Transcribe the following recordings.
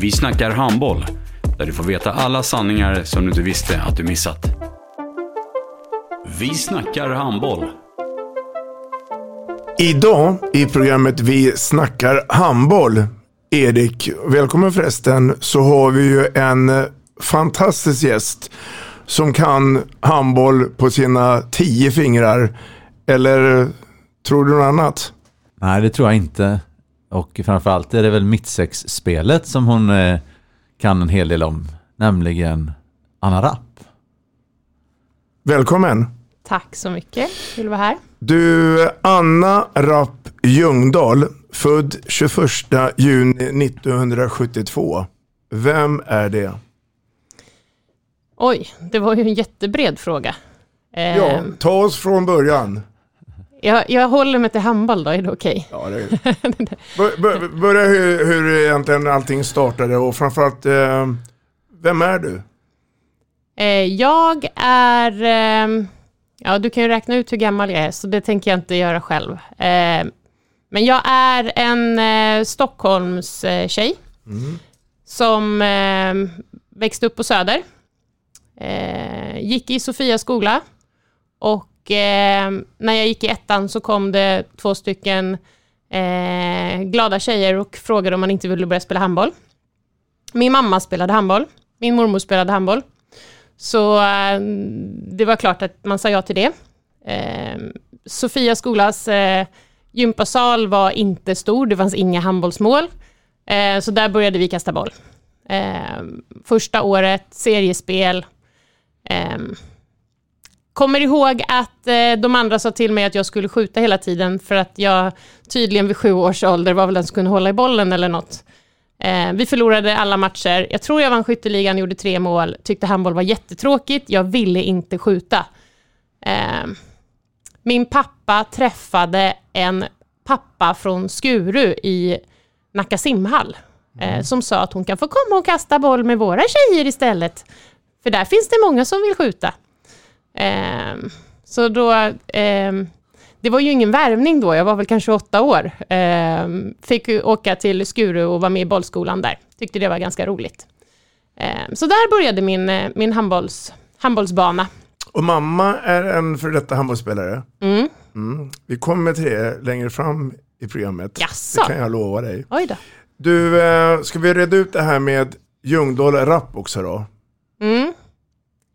Vi snackar handboll, där du får veta alla sanningar som du inte visste att du missat. Vi snackar handboll. Idag i programmet Vi snackar handboll, Erik, välkommen förresten, så har vi ju en fantastisk gäst som kan handboll på sina tio fingrar. Eller tror du något annat? Nej, det tror jag inte. Och framförallt är det väl mittsexspelet som hon eh, kan en hel del om. Nämligen Anna Rapp. Välkommen! Tack så mycket, kul att vara här. Du, Anna Rapp Ljungdahl, född 21 juni 1972. Vem är det? Oj, det var ju en jättebred fråga. Ja, ta oss från början. Jag, jag håller mig till handboll då, är det okej? Ja, det Bör, bör, börja hur, hur egentligen allting startade och framförallt, eh, vem är du? Eh, jag är... ehm, ja, du kan ju räkna ut hur gammal jag är, så det tänker jag inte göra själv. Eh, men jag är en eh, Stockholms eh, tjej som eh, växte upp på Söder. Eh, gick i Sofia skola och eh, när jag gick i ettan så kom det två stycken eh, glada tjejer och frågade om man inte ville börja spela handboll. Min mamma spelade handboll, min mormor spelade handboll. Så eh, det var klart att man sa ja till det. Eh, Sofia skolas eh, gympasal var inte stor, det fanns inga handbollsmål. Eh, så där började vi kasta boll. Eh, första året, seriespel. Eh, Kommer ihåg att eh, de andra sa till mig att jag skulle skjuta hela tiden för att jag tydligen vid sju års ålder var väl den som kunde hålla i bollen eller något. Eh, vi förlorade alla matcher. Jag tror jag vann skytteligan, gjorde tre mål, tyckte handboll var jättetråkigt. Jag ville inte skjuta. Eh, min pappa träffade en pappa från Skuru i Nacka simhall eh, som sa att hon kan få komma och kasta boll med våra tjejer istället. För där finns det många som vill skjuta. Ehm, så då, ehm, det var ju ingen värvning då, jag var väl kanske åtta år. Ehm, fick åka till Skuru och vara med i bollskolan där. Tyckte det var ganska roligt. Så där började min, eh, min handbolls, handbollsbana. Och mamma är en för detta handbollsspelare. Mm. Mm. Vi kommer till det längre fram i programmet. Jaså? Det kan jag lova dig. Oj då. Du, eh, ska vi reda ut det här med Ljungdahl Rapp också då? Mm.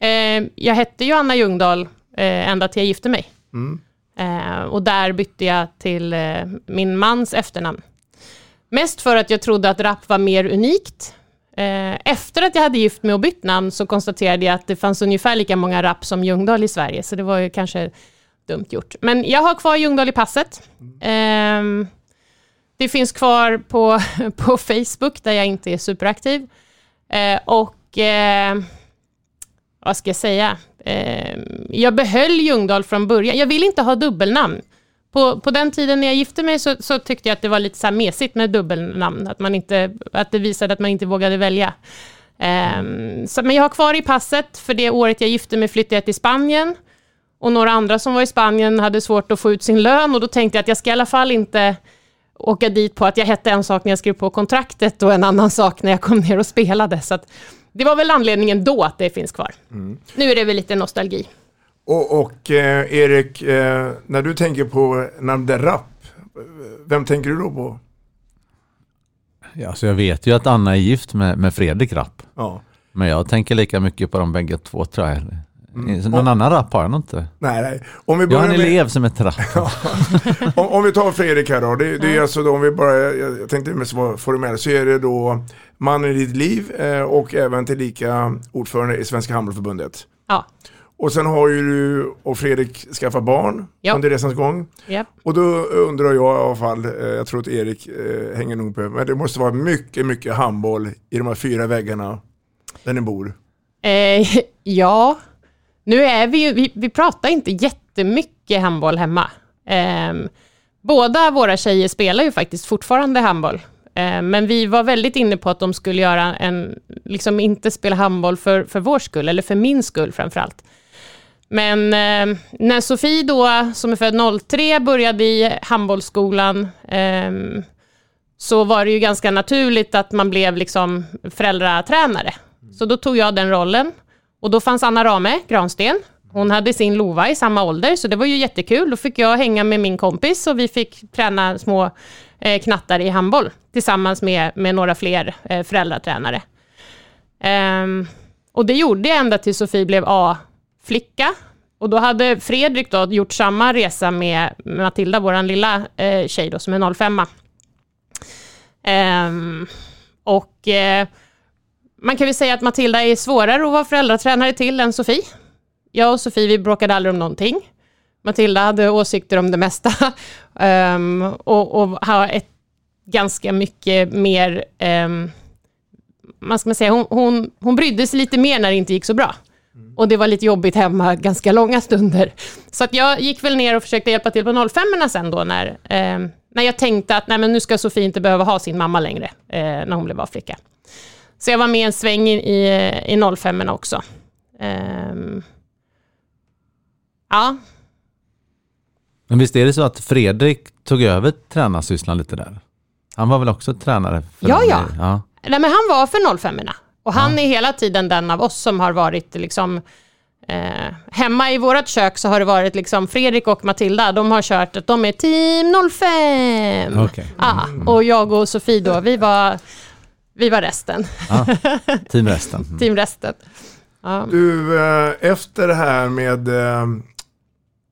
Eh, jag hette ju Anna Ljungdahl eh, ända till jag gifte mig. Mm. Eh, och där bytte jag till eh, min mans efternamn. Mest för att jag trodde att rap var mer unikt. Eh, efter att jag hade gift mig och bytt namn så konstaterade jag att det fanns ungefär lika många rap som Ljungdahl i Sverige, så det var ju kanske dumt gjort. Men jag har kvar Ljungdahl i passet. Ehm, det finns kvar på, på Facebook, där jag inte är superaktiv. Eh, och eh, vad ska jag säga? Eh, jag behöll Ljungdahl från början. Jag vill inte ha dubbelnamn. På, på den tiden när jag gifte mig så, så tyckte jag att det var lite så här mesigt med dubbelnamn. Att, man inte, att det visade att man inte vågade välja. Eh, så, men jag har kvar i passet, för det året jag gifte mig flyttade jag till Spanien. Och några andra som var i Spanien hade svårt att få ut sin lön och då tänkte jag att jag ska i alla fall inte åka dit på att jag hette en sak när jag skrev på kontraktet och en annan sak när jag kom ner och spelade. Så att det var väl anledningen då att det finns kvar. Nu är det väl lite nostalgi. Och, och eh, Erik, eh, när du tänker på namnet Rapp, vem tänker du då på? Ja, så jag vet ju att Anna är gift med, med Fredrik Rapp. Ja. Men jag tänker lika mycket på de bägge två tror jag. Mm. Någon annan rap har jag nog inte. Nej, nej. Om vi Jag har börjar en med, elev som är trapp. om, om vi tar Fredrik här då. Det, det är alltså då, om vi bara, jag, jag tänkte mest vara formell, så är det då mannen i ditt liv eh, och även tillika ordförande i Svenska Handbollförbundet. Ja. Och sen har ju du och Fredrik skaffat barn Ja. under resans gång. Japp. Och då undrar jag i alla fall, eh, jag tror att Erik eh, hänger nog på, men det måste vara mycket, mycket handboll i de här fyra väggarna där ni bor. Eh, ja, nu är vi ju, vi, vi pratar inte jättemycket handboll hemma. Ehm, båda våra tjejer spelar ju faktiskt fortfarande handboll. Ehm, men vi var väldigt inne på att de skulle göra en, liksom inte spela handboll för, för vår skull, eller för min skull framförallt. Men eh, när Sofie då, som är född 03, började i handbollsskolan, ehm, så var det ju ganska naturligt att man blev liksom föräldratränare. Så då tog jag den rollen. Och då fanns Anna Rame Gransten. Hon hade sin Lova i samma ålder, så det var ju jättekul. Då fick jag hänga med min kompis och vi fick träna små eh, Eh, knattar i handboll tillsammans med, med några fler eh, föräldratränare. Ehm, och det gjorde jag ända tills Sofie blev A-flicka. Och då hade Fredrik då gjort samma resa med Matilda, vår lilla eh, tjej då, som är 05. Ehm, och eh, man kan väl säga att Matilda är svårare att vara föräldratränare till än Sofie. Jag och Sofie, vi bråkade aldrig om någonting. Matilda hade åsikter om det mesta ehm, och, och har ett ganska mycket mer, um, man ska man säga, hon, hon, hon brydde sig lite mer när det inte gick så bra. Och det var lite jobbigt hemma ganska långa stunder. Så att jag gick väl ner och försökte hjälpa till på 05 sen då när, ehm, när jag tänkte att nej, men nu ska Sofie inte behöva ha sin mamma längre, eh, när hon blev A-flicka. Så jag var med en sväng i, i, i 05 också. Ehm, ja, Men visst är det så att Fredrik tog över tränarsysslan lite där? Han var väl också tränare? För Ja, ja. ja. Nej, men han var för 05 och han är hela tiden den av oss som har varit liksom eh, hemma i vårt kök så har det varit liksom Fredrik och Matilda, de har kört att de är team 05. Okej. Ja, och jag och Sofie då, vi var, vi var resten. Ja. Team resten. Mm. team resten. Ja. Du, eh, efter det här med eh,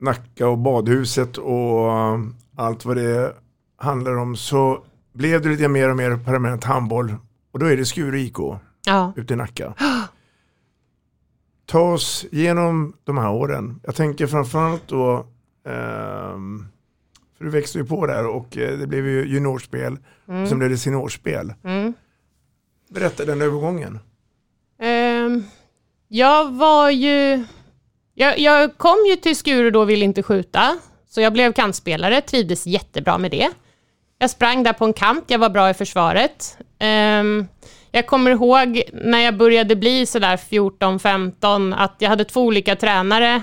Nacka och badhuset och eh, allt vad det handlar om så blev det lite mer och mer permanent handboll. Och då är det Skuru IK Ja. ute i Nacka. Ta oss genom de här åren. Jag tänker framförallt då, ehm, för du växte ju på där och eh, det blev ju juniorspel, Mm. sen blev det seniorspel. Mm. Berätta den övergången. Ehm, jag var ju... Jag, jag kom ju till Skuru då och ville inte skjuta, så jag blev kantspelare, trivdes jättebra med det. Jag sprang där på en kant, jag var bra i försvaret. Um, jag kommer ihåg när jag började bli sådär 14-15 att jag hade två olika tränare.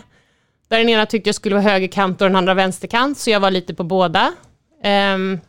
Där den ena tyckte jag skulle vara högerkant och den andra vänsterkant, så jag var lite på båda. Um,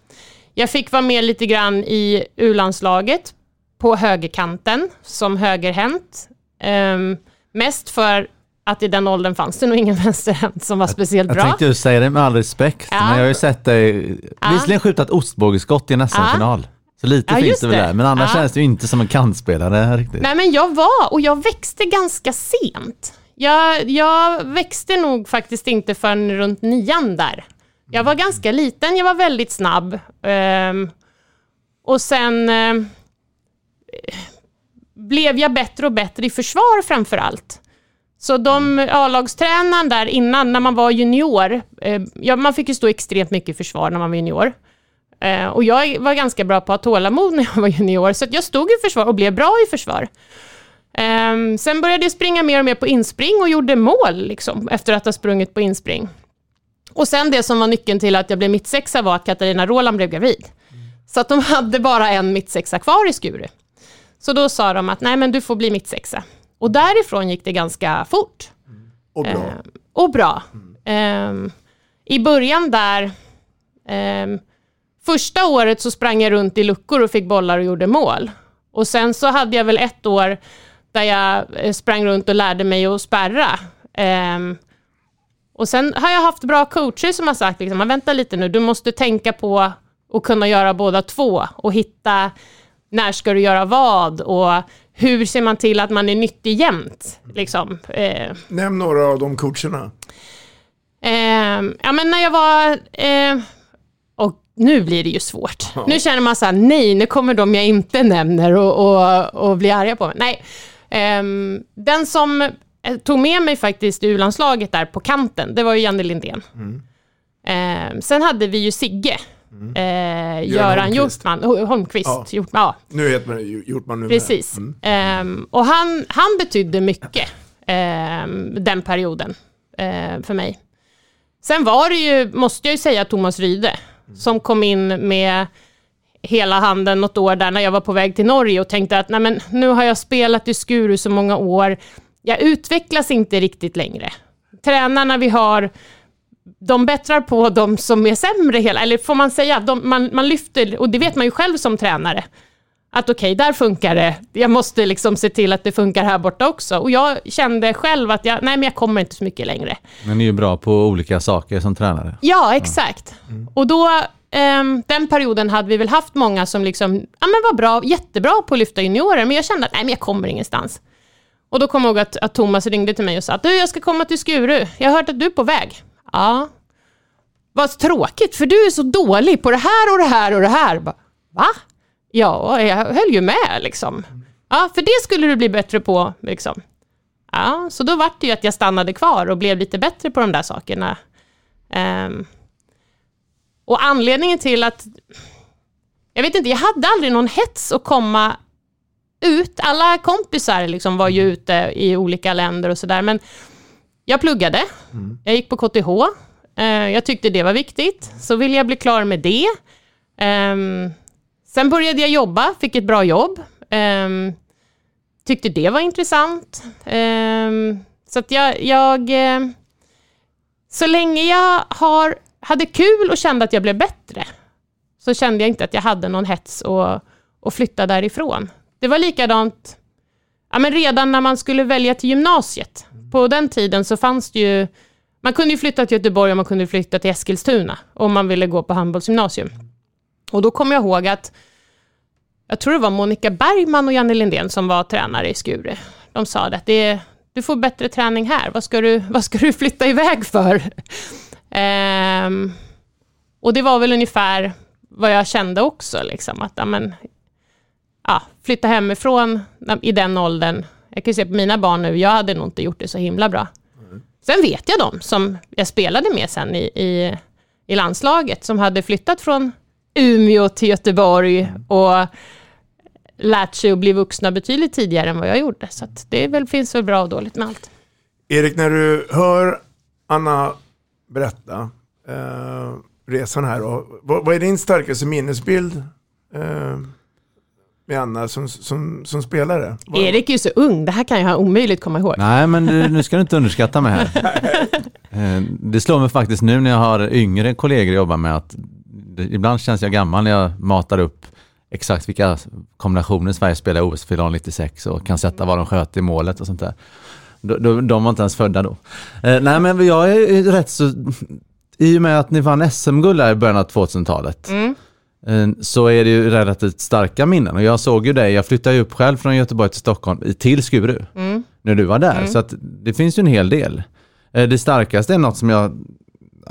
jag fick vara med lite grann i U-landslaget på högerkanten som högerhänt. Um, mest för att i den åldern fanns det nog ingen vänsterhänt som var speciellt Jag bra. tänkte ju säga det med all respekt, Ja. men jag har ju sett dig Ja. visserligen skjuta ett ostbågeskott i en SM-final. Så lite Ja, finns just det väl där, men annars Ja. känns det ju inte som en kantspelare riktigt. Nej men jag var, och jag växte ganska sent. Jag, jag växte nog faktiskt inte förrän runt nian där. Jag var ganska liten, jag var väldigt snabb. Ehm, och sen ehm, blev jag bättre och bättre i försvar framför allt. Så de A-lagstränaren där innan, när man var junior, eh, ja, man fick ju stå extremt mycket i försvar när man var junior. Eh, och jag var ganska bra på att ha tålamod när jag var junior, så att jag stod i försvar och blev bra i försvar. Eh, sen började jag springa mer och mer på inspring och gjorde mål, liksom, efter att ha sprungit på inspring. Och sen det som var nyckeln till att jag blev mittsexa var att Katarina Roland blev gravid. Så att de hade bara en mittsexa kvar i Skuru. Så då sa de att nej men du får bli mittsexa. Och därifrån gick det ganska fort. Och bra. Ehm, och bra. Ehm, I början där, ehm, första året så sprang jag runt i luckor och fick bollar och gjorde mål. Och sen så hade jag väl ett år där jag eh, sprang runt och lärde mig att spärra. Ehm, och sen har jag haft bra coacher som har sagt, liksom, "Men vänta lite nu, du måste tänka på att kunna göra båda två och hitta när ska du göra vad och hur ser man till att man är nyttig jämt? Liksom. Eh, Nämn några av de coacherna. Eh, ja, men när jag var... Eh, och nu blir det ju svårt. Ja. Nu känner man så här, nej, nu kommer de jag inte nämner och, och, och bli arga på mig. Nej. Ehm, den som eh, tog med mig faktiskt U-landslaget där på kanten, det var ju Janne Lindén. Mm. Ehm, sen hade vi ju Sigge. Eh, Göran. Hjortman, Ho- Holmqvist. Ja. Hjortman, ja. Nu heter man ju- gjort man nu. Precis. Mm. Ehm, och han, han betydde mycket ehm, den perioden eh, för mig. Sen var det ju, måste jag ju säga, Thomas Ryde som kom in med hela handen något år där när jag var på väg till Norge och tänkte att Nej, men, nu har jag spelat i Skuru så många år, jag utvecklas inte riktigt längre. Tränarna vi har, de bättrar på de som är sämre, hela, eller får man säga, de, man, man lyfter, och det vet man ju själv som tränare, att okej, där funkar det. Jag måste liksom se till att det funkar här borta också. Och jag kände själv att jag, nej men jag kommer inte så mycket längre. Men ni är ju bra på olika saker som tränare. Ja, exakt. Och då, ehm, den perioden hade vi väl haft många som liksom, ja men var bra, jättebra på att lyfta juniorer, men jag kände att nej men jag kommer ingenstans. Och då kom jag ihåg att, att Thomas ringde till mig och sa att du, jag ska komma till Skuru, jag har hört att du är på väg. Ja. Vad tråkigt, för du är så dålig på det här och det här och det här. Bara, Va? Ja, jag höll ju med liksom. Ja, för det skulle du bli bättre på liksom. Ja, så då vart det ju att jag stannade kvar och blev lite bättre på de där sakerna. Um. och anledningen till att... Jag vet inte, jag hade aldrig någon hets att komma ut. Alla kompisar liksom var ju ute i olika länder och sådär, men jag pluggade. Jag gick på KTH. Eh, jag tyckte det var viktigt, så ville jag bli klar med det. Ehm, sen började jag jobba, fick ett bra jobb. Ehm, tyckte det var intressant. Ehm, så att jag... jag eh, så länge jag har, hade kul och kände att jag blev bättre, så kände jag inte att jag hade någon hets att, att flytta därifrån. Det var likadant ja, men redan när man skulle välja till gymnasiet. På den tiden så fanns det ju... Man kunde ju flytta till Göteborg och man kunde flytta till Eskilstuna om man ville gå på handbollsgymnasium. Och då kommer jag ihåg att jag tror det var Monica Bergman och Janne Lindén som var tränare i Skure. De sa att det du får bättre träning här, vad ska du, vad ska du flytta iväg för? Ehm, och det var väl ungefär vad jag kände också, liksom, att amen, ja, flytta hemifrån i den åldern. Jag kan ju se på mina barn nu, jag hade nog inte gjort det så himla bra. Sen vet jag de som jag spelade med sen i, i, i landslaget, som hade flyttat från Umeå till Göteborg och lärt sig att bli vuxna betydligt tidigare än vad jag gjorde. Så att det väl, finns väl bra och dåligt med allt. Erik, när du hör Anna berätta eh, resan här, då, vad, vad är din starkaste minnesbild eh, med Anna som, som, som spelare? Vad, Erik är ju så ung, det här kan jag omöjligt komma ihåg. Nej, men du, nu ska du inte underskatta mig här. Eh, Det slår mig faktiskt nu när jag har yngre kollegor jag jobbar med att ibland känns jag gammal när jag matar upp exakt vilka kombinationer Sverige spelar i OS-finalen 96 och kan sätta vad de sköt i målet och sånt där. De var inte ens födda då. Eh, nej, men jag är rätt så... I och med att ni vann SM-guld här i början av 2000-talet Mm. Eh, så är det ju relativt starka minnen. Och jag såg ju dig, jag flyttade ju upp själv från Göteborg till Stockholm, till Skuru, Mm. när du var där. Mm. Så att det finns ju en hel del. Eh, Det starkaste är något som jag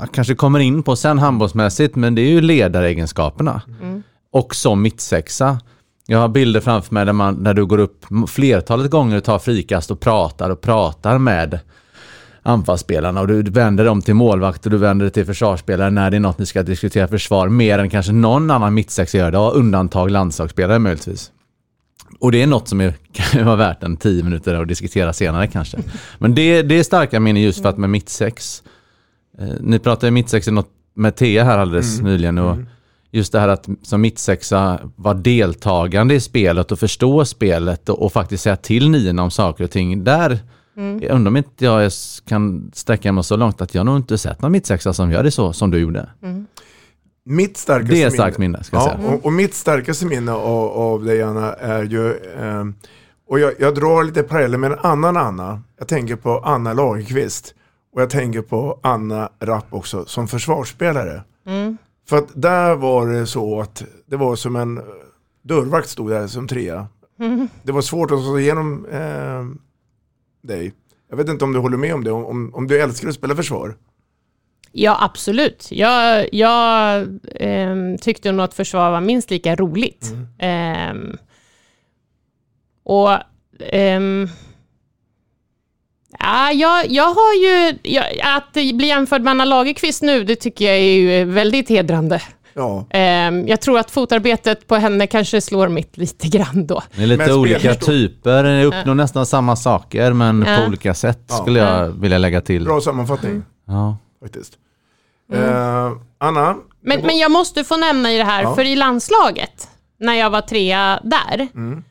jag kanske kommer in på sen handbollsmässigt, men det är ju ledaregenskaperna. Mm. Och som mittsexa. Jag har bilder framför mig där, man, där du går upp flertalet gånger och tar frikast och pratar och pratar med anfallsspelarna och du vänder dem till målvakt och du vänder det till försvarsspelare när det är något ni ska diskutera försvar mer än kanske någon annan mittsexa gör det. Ja, undantag landslagsspelare möjligtvis. Och det är något som är, kan vara värt en tio minuter att diskutera senare kanske. Men det, det är starka minnen just för att med mittsex, eh, ni pratade mittsex med Thea här alldeles Mm. nyligen och just det här att som mittsexa vara deltagande i spelet och förstå spelet och, och faktiskt säga till niorna om saker och ting. Där Mm. jag undrar om inte jag kan sträcka mig så långt att jag nog inte sett någon mittsexa som gör det så som du gjorde. Mm. Mitt starkaste Det är starkt minne, ska jag ja, säga. Och, och mitt starkaste minne av, av dig Anna är ju, eh, och jag, jag drar lite paralleller med en annan Anna. Jag tänker på Anna Lagerqvist och jag tänker på Anna Rapp också som försvarsspelare. Mm. För att där var det så att det var som en dörrvakt stod där som trea. Mm. Det var svårt att ta igenom eh, dig. Jag vet inte om du håller med om det, om, om du älskar att spela försvar. Ja, absolut. Jag, jag ehm, tyckte nog att försvar var minst lika roligt. Ehm, och ehm, ja, jag, jag har ju... Jag, att bli jämförd med Anna Lagerqvist nu, det tycker jag är ju väldigt hedrande. Ja. Ehm, jag tror att fotarbetet på henne kanske slår mitt lite grann då. Det är lite Men olika typer, ni uppnår nästan samma saker men Ja. på olika sätt Ja. skulle jag vilja lägga till. Bra sammanfattning Ja. faktiskt. Eh, Anna, Men, men jag måste få nämna i det här, Ja. för i landslaget, när jag var trea där, Mm.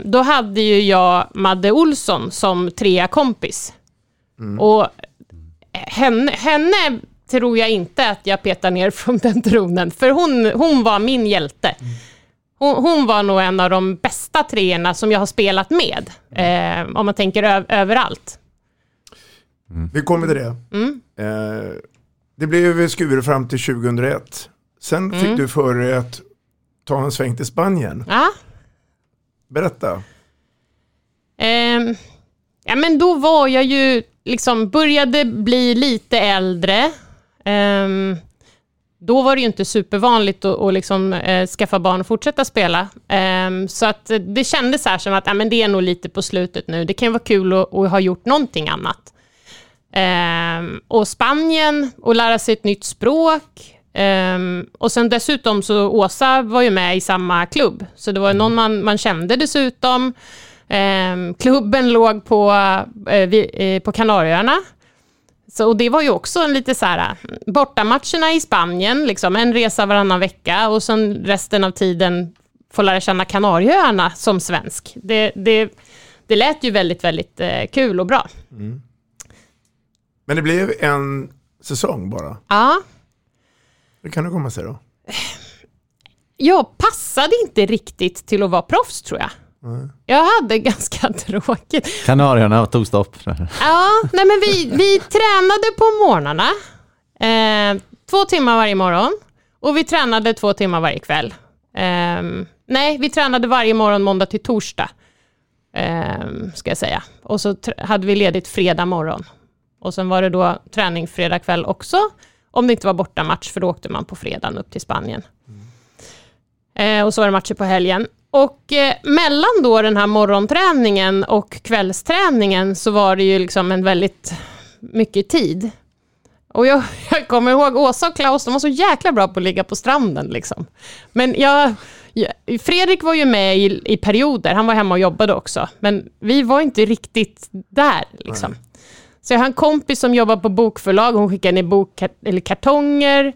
eh, då hade ju jag Madde Olsson som trea kompis. Mm. Och henne, henne tror jag inte att jag petar ner från den tronen, för hon, hon var min hjälte. Hon, hon var nog en av de bästa treorna som jag har spelat med, eh, om man tänker ö- överallt. vi kommer till det. Mm. Eh, det blev Skure fram till 2001. Sen fick Mm. du för dig att ta en sväng till Spanien. Ja. Berätta. Ehm, ja, men då var jag ju, liksom, började bli lite äldre. Ehm, då var det ju inte supervanligt att, att liksom, eh, skaffa barn och fortsätta spela. Ehm, så att det kändes här som att ja, men det är nog lite på slutet nu. Det kan vara kul att, att ha gjort någonting annat. Ehm, och Spanien, och lära sig ett nytt språk. Ehm, och sen dessutom så Åsa var ju med i samma klubb, så det var någon man, man kände dessutom. Ehm, klubben låg på, eh, vi, eh, på Kanarieöarna. Så, och det var ju också en lite så här, bortamatcherna i Spanien, liksom, en resa varannan vecka och sen resten av tiden få lära känna Kanarieöarna som svensk. Det, det, det lät ju väldigt, väldigt eh, kul och bra. Men det blev en säsong bara. Ja, Hur kan det komma sig då? jag passade inte riktigt till att vara proffs tror jag. Jag hade ganska tråkigt. Kanarierna tog stopp. Ja, nej men vi, vi tränade på morgnarna. Eh, två timmar varje morgon. Och vi tränade två timmar varje kväll. Ehm, nej, vi tränade varje morgon måndag till torsdag. ehm, ska jag säga. Och så hade vi ledigt fredag morgon. Och sen var det då träning fredag kväll också. Om det inte var bortamatch, för då åkte man på fredagen upp till Spanien. Eh, och så var det matcher på helgen. Och eh, mellan då den här morgonträningen och kvällsträningen så var det ju liksom en väldigt mycket tid. Och jag, jag kommer ihåg Åsa och Klaus, de var så jäkla bra på att ligga på stranden liksom. Men jag, jag, Fredrik var ju med i, i perioder, han var hemma och jobbade också. Men vi var inte riktigt där liksom. Så jag har en kompis som jobbar på bokförlag, hon skickade ner bok, eller kartonger.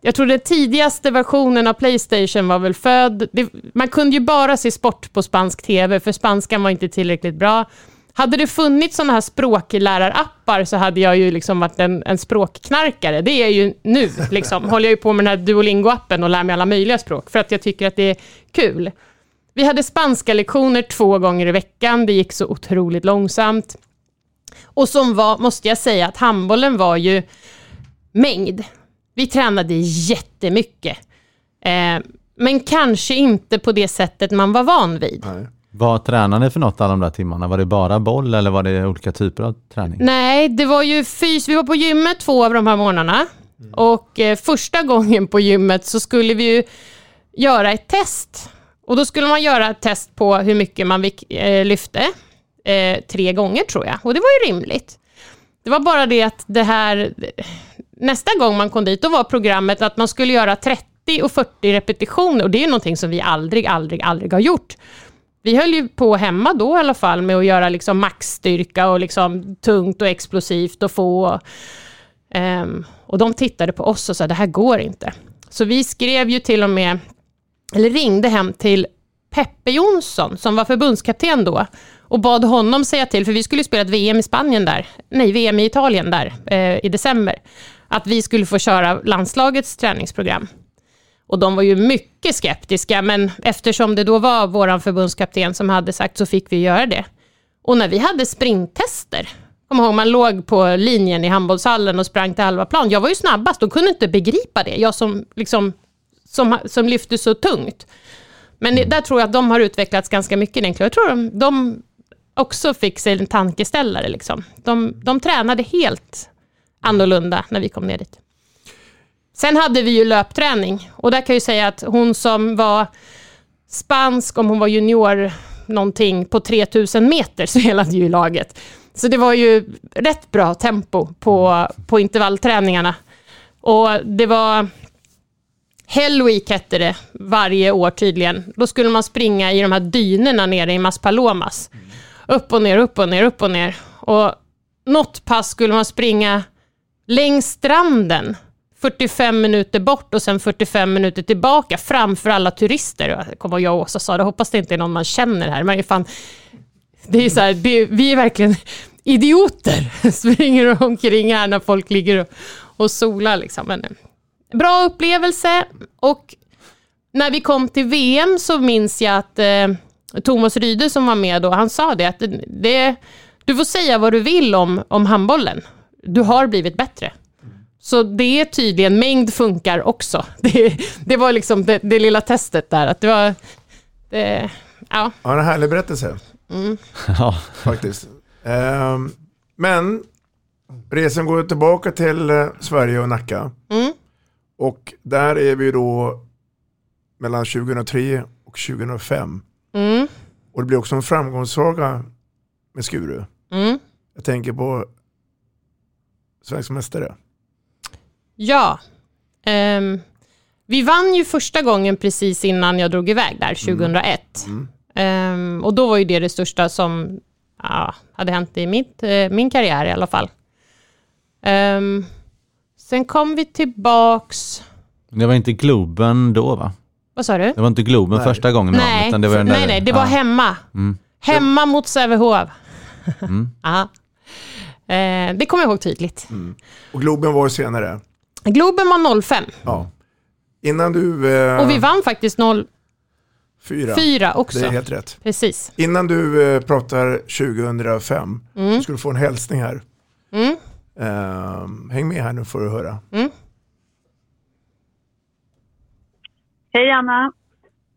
Jag tror den tidigaste versionen av Playstation var väl född. Det, man kunde ju bara se sport på spansk TV, för spanskan var inte tillräckligt bra. Hade det funnits sådana här språklärarappar så hade jag ju liksom varit en, en språkknarkare. Det är ju nu. Liksom. Håller jag ju på med den här Duolingo-appen och lär mig alla möjliga språk, för att jag tycker att det är kul. Vi hade spanska lektioner två gånger i veckan. Det gick så otroligt långsamt. Och som var, måste jag säga, att handbollen var ju mängd. Vi tränade jättemycket. Eh, men kanske inte på det sättet man var van vid. Vad tränade ni för något alla de där timmarna? Var det bara boll eller var det olika typer av träning? Nej, det var ju fys. Vi var på gymmet två av de här morgnarna. Och eh, första gången på gymmet så skulle vi ju göra ett test. Och då skulle man göra ett test på hur mycket man vik- eh, lyfte. Eh, tre gånger tror jag. Och det var ju rimligt. Det var bara det att det här... Nästa gång man kom dit, då var programmet att man skulle göra 30 och 40 repetitioner. Och det är ju någonting som vi aldrig, aldrig, aldrig har gjort. Vi höll ju på hemma då i alla fall med att göra liksom maxstyrka och liksom tungt och explosivt och få. Um, och de tittade på oss och sa det här går inte. Så vi skrev ju till och med, eller ringde hem till Peppe Jonsson som var förbundskapten då och bad honom säga till, för vi skulle spela ett VM i Spanien där, nej VM i Italien där eh, i december, att vi skulle få köra landslagets träningsprogram. Och de var ju mycket skeptiska, men eftersom det då var vår förbundskapten som hade sagt så fick vi göra det. Och när vi hade sprinttester, kom ihåg man låg på linjen i handbollshallen och sprang till halva plan. Jag var ju snabbast och kunde inte begripa det, jag som, liksom, som, som lyfte så tungt. Men det- där tror jag att de har utvecklats ganska mycket. Jag tror de, de också fick sig en tankeställare. Liksom. De, de tränade helt annorlunda när vi kom ner dit. Sen hade vi ju löpträning och där kan jag ju säga att hon som var spansk, om hon var junior någonting, på 3000 meter spelade ju i laget. Så det var ju rätt bra tempo på, på intervallträningarna. Och det var Hell Week hette det varje år tydligen. Då skulle man springa i de här dynorna nere i Maspalomas. Upp och ner, upp och ner, upp och ner. Och något pass skulle man springa längs stranden 45 minuter bort och sen 45 minuter tillbaka framför alla turister. Jag kommer jag och Åsa sa det, hoppas det inte är någon man känner här. Men fan, det är så här, det, vi är verkligen idioter. Springer omkring här när folk ligger och, och solar. Liksom. Men, eh, bra upplevelse och när vi kom till VM så minns jag att eh, Thomas Ryde som var med då, han sa det att det, det, du får säga vad du vill om, om handbollen. Du har blivit bättre. Så det är tydligen, mängd funkar också. Det, det var liksom det, det lilla testet där. Att det var, det, ja. Ja, en härlig berättelse Mm. Ja. faktiskt. Ehm, men resan går tillbaka till eh, Sverige och Nacka. Mm. Och där är vi då mellan 2003 och 2005. Mm. Och det blir också en framgångssaga med Skuru. Mm. Jag tänker på svensk mästare. Ja. Ehm, vi vann ju första gången precis innan jag drog iväg där, 2001. Ehm, och då var ju det det största som ja, hade hänt i mitt, eh, min karriär i alla fall. Ehm, sen kom vi tillbaks... Det var inte Globen då va? Vad sa du? Det var inte Globen Nej. första gången man Nej, utan det var där, nej, nej, det var ja. hemma. Mm. Hemma mot Sävehof. Mm. Eh, det kommer jag ihåg tydligt. Och Globen var senare. Globen var 05 Ja. Innan du... Eh, och vi vann faktiskt 04 fyra. också. Det är helt rätt. Precis. Innan du eh, pratar 2005 Mm. så ska du få en hälsning här. Mm. Ehm, häng med här nu får du höra. Mm. Hej Anna!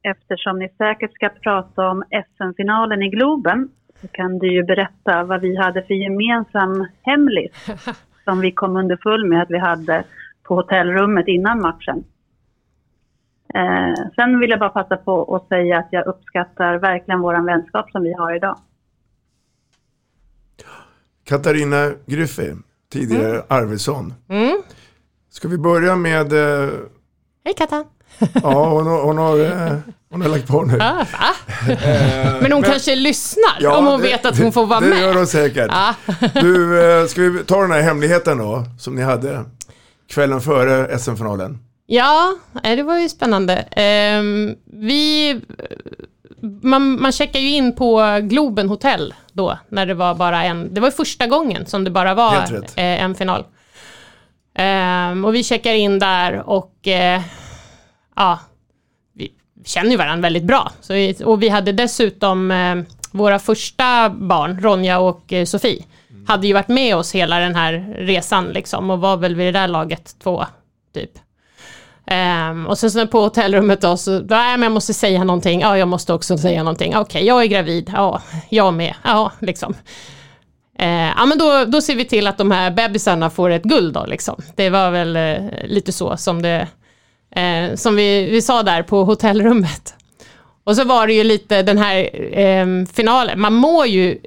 Eftersom ni säkert ska prata om SM-finalen i Globen så kan du ju berätta vad vi hade för gemensam hemlis som vi kom underfull med att vi hade på hotellrummet innan matchen. Eh, sen vill jag bara passa på att säga att jag uppskattar verkligen vår vänskap som vi har idag. Katarina Gryffi, tidigare Arvidsson. Mm. Ska vi börja med... Eh, Hej Katta! ja, hon har, hon, har, eh, hon har lagt på nu. Ah, va? Eh, Men hon kanske lyssnar ja, om hon det- vet att hon får vara det med. gör hon säkert. Ja. Du, eh, ska vi ta den här hemligheten då, som ni hade kvällen före SM-finalen? Ja, det var ju spännande. Ehm, vi, man, man checkar ju in på Globen hotell då, när det var bara en, det var första gången som det bara var en final. Ehm, och vi checkar in där och eh, ja, vi känner ju varandra väldigt bra. Så vi, och vi hade dessutom eh, våra första barn, Ronja och eh, Sofie, hade ju varit med oss hela den här resan liksom och var väl vid det där laget två, typ. Ehm, och sen så på hotellrummet då, så, nej men jag måste säga någonting, ja jag måste också säga någonting, okej jag är gravid, ja jag med, ja liksom. Eh, ja men då, då ser vi till att de här bebisarna får ett guld då liksom. Det var väl eh, lite så som det, eh, som vi, vi sa där på hotellrummet. Och så var det ju lite den här eh, finalen, man mår ju,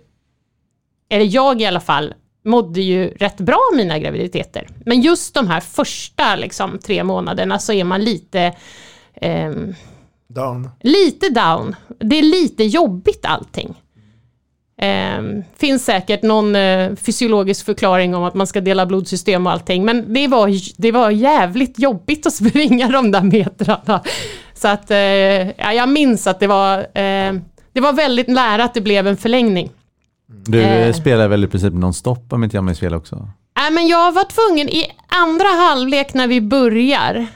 eller jag i alla fall, mådde ju rätt bra mina graviditeter. Men just de här första liksom, tre månaderna så är man lite, ehm, Down. lite down. Det är lite jobbigt allting. Ehm, finns säkert någon eh, fysiologisk förklaring om att man ska dela blodsystem och allting, men det var, det var jävligt jobbigt att springa de där metrarna. Så att, eh, ja, jag minns att det var, eh, det var väldigt nära att det blev en förlängning. Du Eh. spelar väl i princip nonstop om inte jag minns fel också? Nej, men jag var tvungen, i andra halvlek när vi börjar,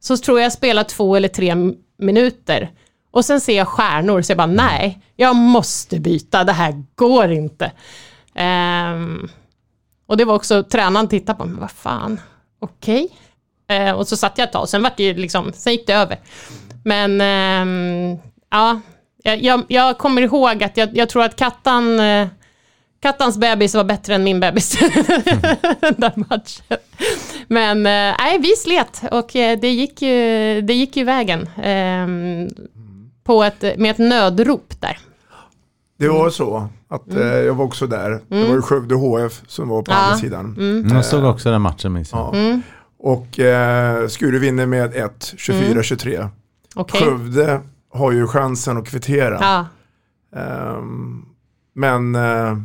så tror jag spelar två eller tre minuter. Och sen ser jag stjärnor, så jag bara nej, jag måste byta, det här går inte. Um, och det var också, tränaren tittade på mig, vad fan, okej. Eh, och så satt jag ett tag, sen, var det ju liksom, sen gick det över. Men um, Ja, jag, jag, kommer ihåg att jag, jag tror att Kattan, eh, Kattans bebis var bättre än min bebis den matchen. Men eh, nej, vi slet och eh, det gick ju, det gick ju vägen. Ehm, på ett, med ett nödrop där. Det var så att Mm. eh, jag var också där. Det Mm. var ju Skövde HF som var på Ja. andra sidan. Mm. Jag såg också den matchen minns jag. Ja. Mm. Och eh, Skuru vinner med 1, 24-23. Okej. Skövde har ju chansen att kvittera. Ja. Ehm, men... Eh,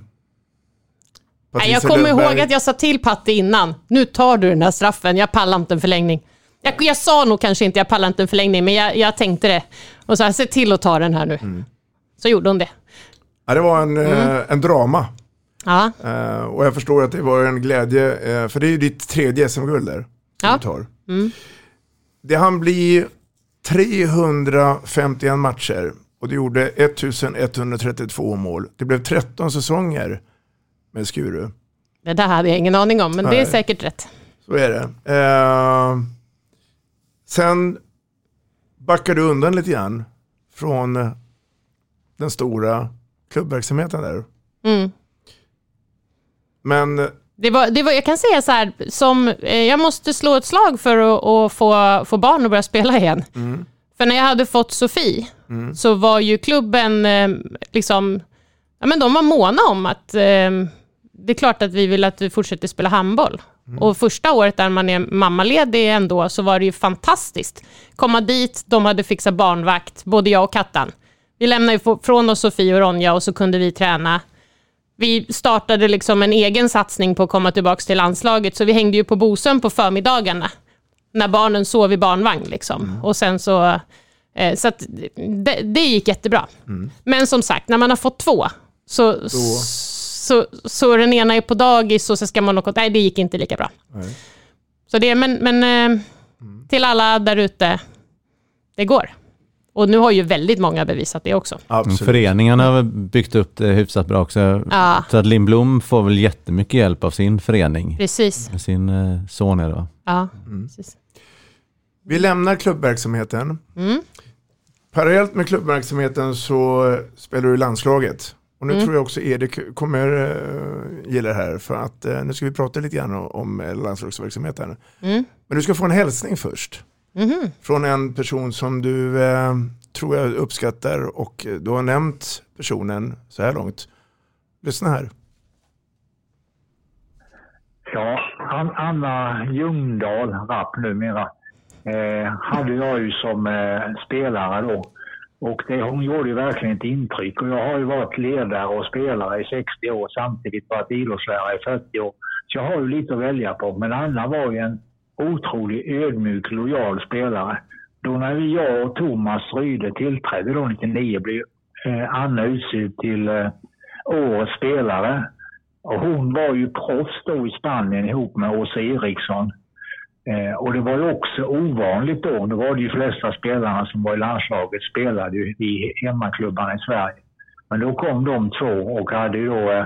Nej, jag kommer Löfberg- ihåg att jag sa till Patti innan, nu tar du den här straffen, jag pallar inte en förlängning. Jag, jag sa nog kanske inte jag pallar inte en förlängning, men jag, jag tänkte det. Och så här, se till att ta den här nu. Mm. Så gjorde hon det. Ja, det var en, eh, Mm. en drama. Ja. Eh, och jag förstår att det var en glädje, eh, för det är ju ditt tredje SM-guld där. Ja. Du tar. Mm. Det hann bli 351 matcher och det gjorde 1132 mål. Det blev 13 säsonger med Skuru. Det där hade jag ingen aning om, men det är Nej. säkert rätt. Så är det. Eh, sen backar du undan lite grann från eh, den stora klubbverksamheten där. Mm. Men Det var, det var, jag kan säga så här, som, eh, jag måste slå ett slag för att, att få, få barn att börja spela igen. Mm. För när jag hade fått Sofie, Mm. så var ju klubben eh, liksom, ja men de var måna om att eh, det är klart att vi vill att du fortsätter spela handboll. Och första året där man är mammaledig ändå så var det ju fantastiskt. Komma dit, de hade fixat barnvakt, både jag och Kattan. Vi lämnade ju från oss Sofie och Ronja och så kunde vi träna. Vi startade liksom en egen satsning på att komma tillbaka till landslaget, så vi hängde ju på Bosön på förmiddagarna när barnen sov i barnvagn. Liksom. Och sen så, eh, så det, det gick jättebra. Men som sagt, när man har fått två, så, så, så den ena är på dagis och så ska man åka... Nej, det gick inte lika bra. Nej. Så det, men men eh, till alla där ute, det går. Och nu har ju väldigt många bevisat det också. Mm, Föreningarna har byggt upp det hyfsat bra också. Ja. Så att Lindblom får väl jättemycket hjälp av sin förening. Precis. Med sin eh, son är det va? Ja, Mm. precis. Vi lämnar klubbverksamheten. Mm. Parallellt med klubbverksamheten så spelar du landslaget. Och nu Mm. tror jag också Erik kommer uh, gilla det här för att eh, nu ska vi prata lite grann om, om eh, landslagsverksamheten. Mm. Men du ska få en hälsning först. Mhm. Från en person som du eh, tror jag uppskattar och du har nämnt personen så här långt. Lyssna här. Ja, An- Anna Ljungdahl, Rapp numera, eh, hade jag ju som eh, spelare då. Och det, hon gjorde ju verkligen ett intryck. Och jag har ju varit ledare och spelare i 60 år, samtidigt varit idrottslärare i 40 år. Så jag har ju lite att välja på. Men Anna var ju en otroligt ödmjuk, lojal spelare. Då när vi, jag och Thomas Ryde tillträdde då 99 blev eh, Anna utsedd till eh, årets spelare. Och hon var ju proffs då i Spanien ihop med Åsa Eriksson. Eh, och det var ju också ovanligt då. Då var det ju flesta spelarna som var i landslaget spelade ju i hemmaklubbarna i Sverige. Men då kom de två och hade ju då, eh,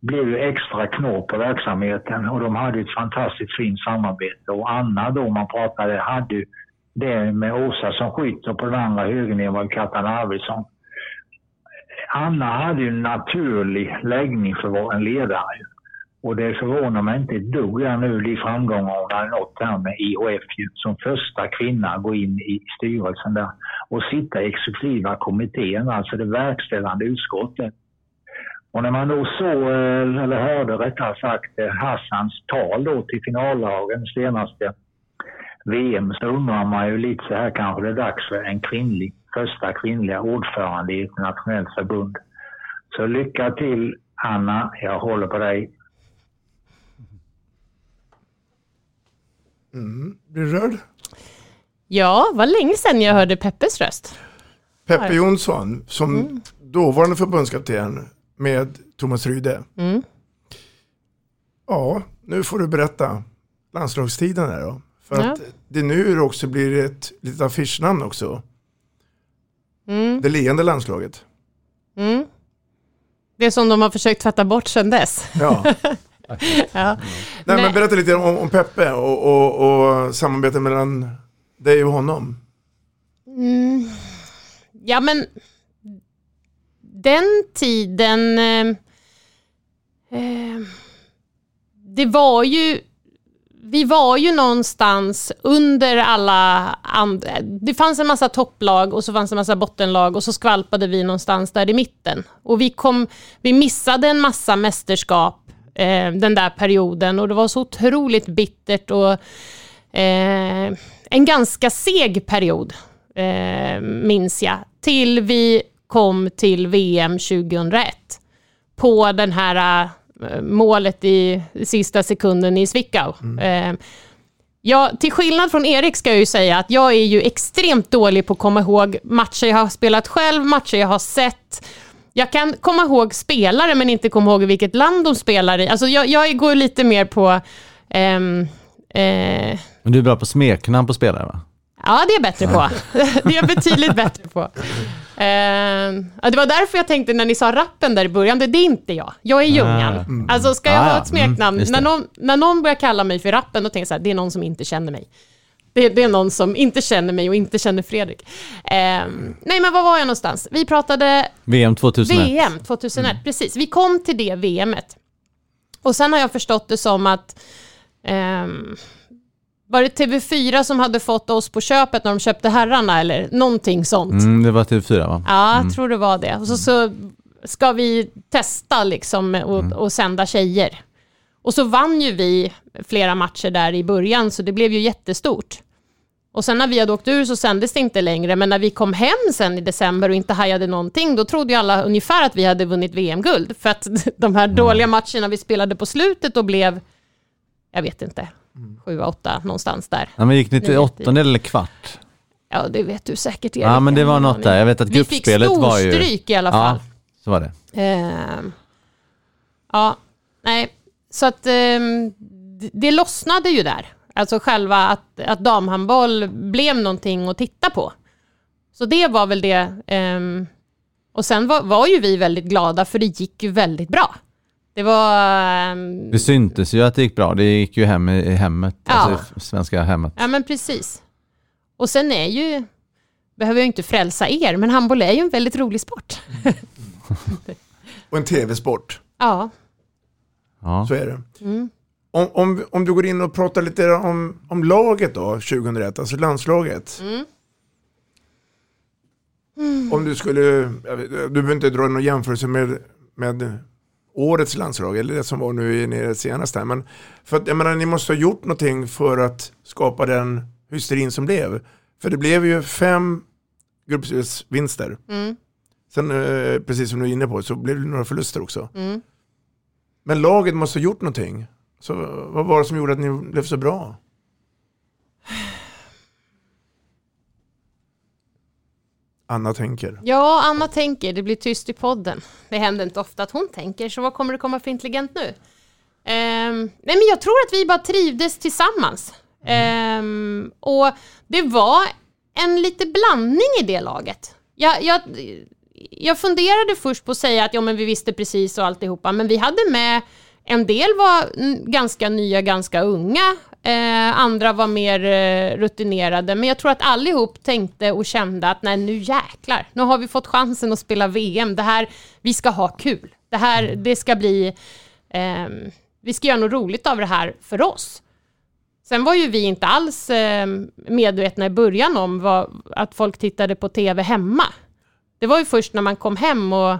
blev ju extra knåp på verksamheten och de hade ett fantastiskt fint samarbete. Och Anna då, man pratade, hade ju det med Åsa som skytt och på den andra högernivån var Kattan Arvidsson. Anna hade ju en naturlig läggning för att vara en ledare. Och det förvånar mig inte ett dugg nu de framgångar hon har nått här med IHF ju, som första kvinna gå in i styrelsen där och sitta i exekutiva kommittén, alltså det verkställande utskottet. Och när man då såg, eh, eller hörde rättare sagt, eh, Hassans tal då till finallagen senaste VM så undrar man ju lite så här kanske det är dags för en kvinnlig, första kvinnliga ordförande i ett nationellt förbund. Så lycka till Anna, jag håller på dig. Mm. Blir du rörd? Ja, var länge sedan jag hörde Peppes röst. Peppe. Jonsson som Mm. dåvarande förbundskapten med Thomas Ryde. Mm. Ja, nu får du berätta landslagstiden här då. För Ja. att det nu också blir ett litet affischnamn också. Mm. Det leende landslaget. Mm. Det som de har försökt tvätta bort sedan dess. Ja. ja. Nej, men berätta lite om, om Peppe och, och, och samarbetet mellan dig och honom. Mm. Ja, men den tiden... Eh, eh, det var ju... Vi var ju någonstans under alla andra... Det fanns en massa topplag och så fanns en massa bottenlag och så skvalpade vi någonstans där i mitten. Och vi, kom, vi missade en massa mästerskap eh, den där perioden och det var så otroligt bittert och eh, en ganska seg period, eh, minns jag, till vi kom till VM 2001 på den här äh, målet i sista sekunden i Zwickau. Mm. Äh, ja, till skillnad från Erik ska jag ju säga att jag är ju extremt dålig på att komma ihåg matcher jag har spelat själv, matcher jag har sett. Jag kan komma ihåg spelare men inte komma ihåg vilket land de spelar i. Alltså jag, jag går lite mer på... Ähm, äh, men du är bra på smeknamn på spelare va? Ja, det är jag bättre på. det är jag betydligt bättre på. Uh, det var därför jag tänkte när ni sa rappen där i början, det, det är inte jag. Jag är Ljungan. Mm. Alltså ska jag ah, ha ett smeknamn, mm, när, någon, när någon börjar kalla mig för rappen, då tänker jag så här, det är någon som inte känner mig. Det, det är någon som inte känner mig och inte känner Fredrik. Uh, nej, men var var jag någonstans? Vi pratade... VM 2001. VM 2001, mm. precis. Vi kom till det VMet. Och sen har jag förstått det som att um, var det TV4 som hade fått oss på köpet när de köpte herrarna eller någonting sånt? Mm, det var TV4 va? Ja, jag mm. tror det var det. Och så, så ska vi testa liksom och, mm. och sända tjejer. Och så vann ju vi flera matcher där i början, så det blev ju jättestort. Och sen när vi hade åkt ur så sändes det inte längre, men när vi kom hem sen i december och inte hajade någonting, då trodde ju alla ungefär att vi hade vunnit VM-guld. För att de här dåliga matcherna vi spelade på slutet och blev, jag vet inte, sju, åtta någonstans där. Ja, men gick ni till åttondel eller kvart? Ja, det vet du säkert Erik. Ja, men det var något där. Jag vet att gruppspelet var ju... Vi fick stryk i alla fall. Ja, så var det. Uh, ja, nej, så att um, det lossnade ju där. Alltså själva att, att damhandboll blev någonting att titta på. Så det var väl det. Um, och sen var, var ju vi väldigt glada för det gick ju väldigt bra. Det var... Um... Det syntes ju att det gick bra. Det gick ju hem i hemmet, ja. alltså svenska hemmet. Ja, men precis. Och sen är ju, behöver jag inte frälsa er, men handboll är ju en väldigt rolig sport. Och en tv-sport. Ja. Ja. Så är det. Mm. Om, om, om du går in och pratar lite om, om laget då, 2001, alltså landslaget. Mm. Mm. Om du skulle, du behöver inte dra någon jämförelse med, med årets landslag, eller det som var nu i det senaste. Men för att, jag menar, ni måste ha gjort någonting för att skapa den hysterin som blev. För det blev ju fem gruppspelsvinster. Mm. Sen, eh, precis som du är inne på, så blev det några förluster också. Mm. Men laget måste ha gjort någonting. Så vad var det som gjorde att ni blev så bra? Anna tänker. Ja, Anna tänker. Det blir tyst i podden. Det händer inte ofta att hon tänker, så vad kommer det komma för intelligent nu? Um, nej, men jag tror att vi bara trivdes tillsammans. Um, och det var en lite blandning i det laget. Jag, jag, jag funderade först på att säga att ja, men vi visste precis och alltihopa, men vi hade med en del var ganska nya, ganska unga. Eh, andra var mer eh, rutinerade. Men jag tror att allihop tänkte och kände att nej, nu jäklar. Nu har vi fått chansen att spela VM. Det här, vi ska ha kul. Det här, det ska bli... Eh, vi ska göra något roligt av det här för oss. Sen var ju vi inte alls eh, medvetna i början om vad, att folk tittade på tv hemma. Det var ju först när man kom hem och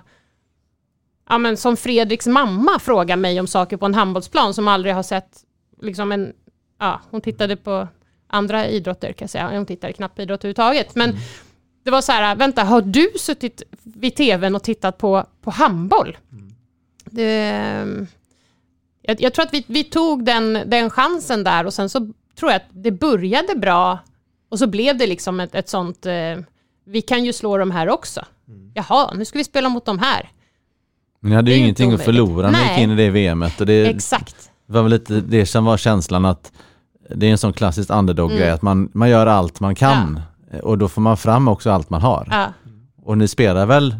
ja, men som Fredriks mamma frågar mig om saker på en handbollsplan som aldrig har sett liksom en, ja, hon tittade på andra idrotter kan jag säga, hon tittade knappt på idrott överhuvudtaget. Men mm. det var så här, vänta, har du suttit vid tvn och tittat på, på handboll? Mm. Det, jag, jag, tror att vi, vi tog den, den chansen där och sen så tror jag att det började bra och så blev det liksom ett, ett sånt, eh, vi kan ju slå de här också. Mm. Jaha, nu ska vi spela mot de här. Men ni hade ju ingenting att förlora när ni gick in i det VMet. Och det Exakt. var väl lite det som var känslan att det är en sån klassisk underdog-grej, mm. att man, man gör allt man kan. Ja. Och då får man fram också allt man har. Ja. Och ni spelar väl,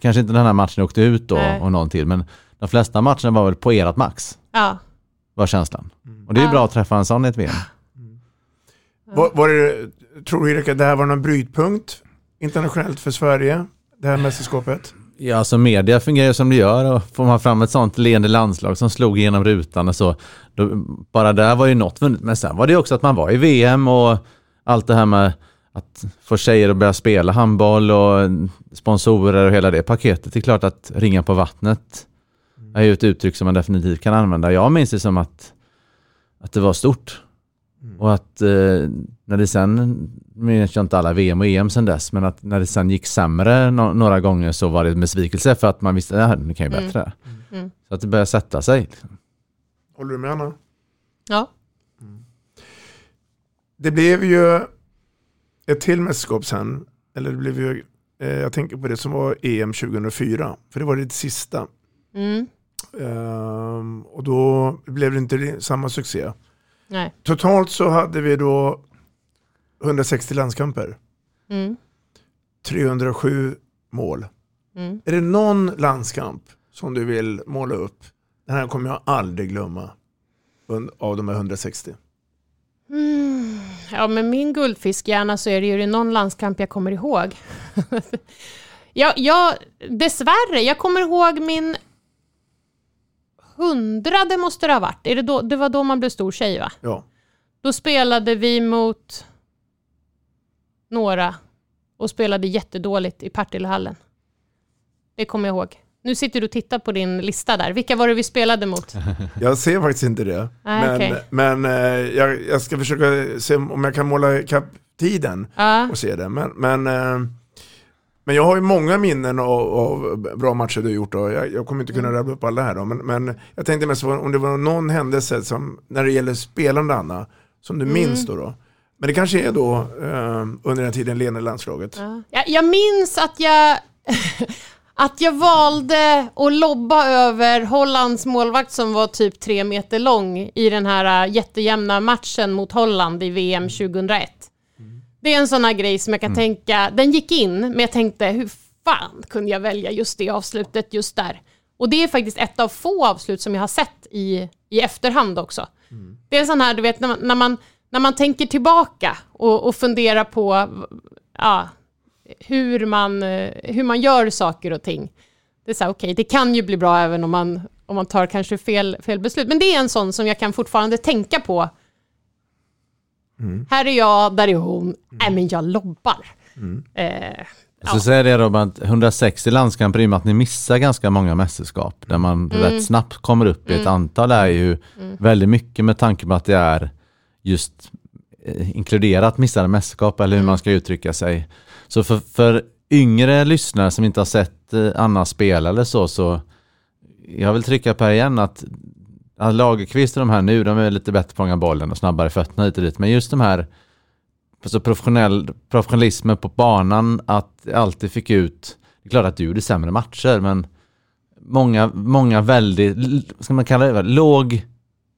kanske inte den här matchen åkte ut då Nej. och någon till, men de flesta matcherna var väl på ert max? Ja. Var känslan. Mm. Och det är ju bra att träffa en sån i ett VM. Mm. Var, var det, tror du Erik att det här var någon brytpunkt internationellt för Sverige, det här mästerskapet? Ja, alltså media fungerar som det gör och får man fram ett sånt leende landslag som slog igenom rutan och så, då, bara där var ju något vunnet. Men sen var det också att man var i VM och allt det här med att få tjejer att börja spela handboll och sponsorer och hela det paketet. Det är klart att ringa på vattnet är ju ett uttryck som man definitivt kan använda. Jag minns det som att, att det var stort. Och att eh, när det sen, minns jag inte alla VM och EM sen dess, men att när det sen gick sämre no några gånger så var det en besvikelse för att man visste att det kan ju bättre. Mm. Mm. Så att det började sätta sig. Liksom. Håller du med Anna? Ja. Det blev ju ett till mästerskap sen, eller det blev ju, eh, jag tänker på det som var EM 2004, för det var det sista. Mm. Ehm, och då blev det inte samma succé. Nej. Totalt så hade vi då 160 landskamper, Mm. 307 mål. Mm. Är det någon landskamp som du vill måla upp? Den här kommer jag aldrig glömma av de här 160. Mm. Ja, med min guldfiskhjärna så är det ju någon landskamp jag kommer ihåg. jag, jag, dessvärre, jag kommer ihåg min hundrade måste det ha varit. Är det, då, det var då man blev stor tjej va? Ja. Då spelade vi mot några och spelade jättedåligt i Partillehallen. Det kommer jag ihåg. Nu sitter du och tittar på din lista där. Vilka var det vi spelade mot? Jag ser faktiskt inte det. Nej, men okej. men eh, jag, jag ska försöka se om jag kan måla ikapp tiden Ja. och se det. Men, men, eh, men jag har ju många minnen av, av bra matcher du har gjort. Då. Jag, jag kommer inte kunna Mm. rabbla upp alla här. Då. Men, men jag tänkte mest om det var någon händelse som, när det gäller spelande Anna, som du Mm. minns då. då. Men det kanske är då eh, under den tiden Lena landslaget. Ja. Jag, jag minns att jag, att jag valde att lobba över Hollands målvakt som var typ tre meter lång i den här äh, jättejämna matchen mot Holland i VM 2001. Det är en sån här grej som jag kan tänka, den gick in, men jag tänkte hur fan kunde jag välja just det avslutet just där? Och det är faktiskt ett av få avslut som jag har sett i, i efterhand också. Det är en sån här, du vet, när man, när man, när man tänker tillbaka och, och funderar på ja, hur, man, hur man gör saker och ting. Det är så här, okej, det kan ju bli bra även om man, om man tar kanske fel, fel beslut. Men det är en sån som jag kan fortfarande tänka på. Här är jag, där är hon. Nej, men jag lobbar. Eh, Jag ska säga det Robin, att 160 landskamper i och med att ni missar ganska många mästerskap där man Mm. rätt snabbt kommer upp i ett Mm. antal är ju Mm. väldigt mycket med tanke på att det är just eh, inkluderat missade mästerskap eller hur Mm. man ska uttrycka sig. Så för, för yngre lyssnare som inte har sett eh, Anna spela eller så, så jag vill trycka på igen att att Lagerqvist och de här nu, de är lite bättre på att fånga bollen och snabbare fötterna hit och dit. Men just de här alltså professionell, professionalismen på banan, att alltid fick ut, det är klart att du gjorde sämre matcher, men många, många väldigt, ska man kalla det, låg,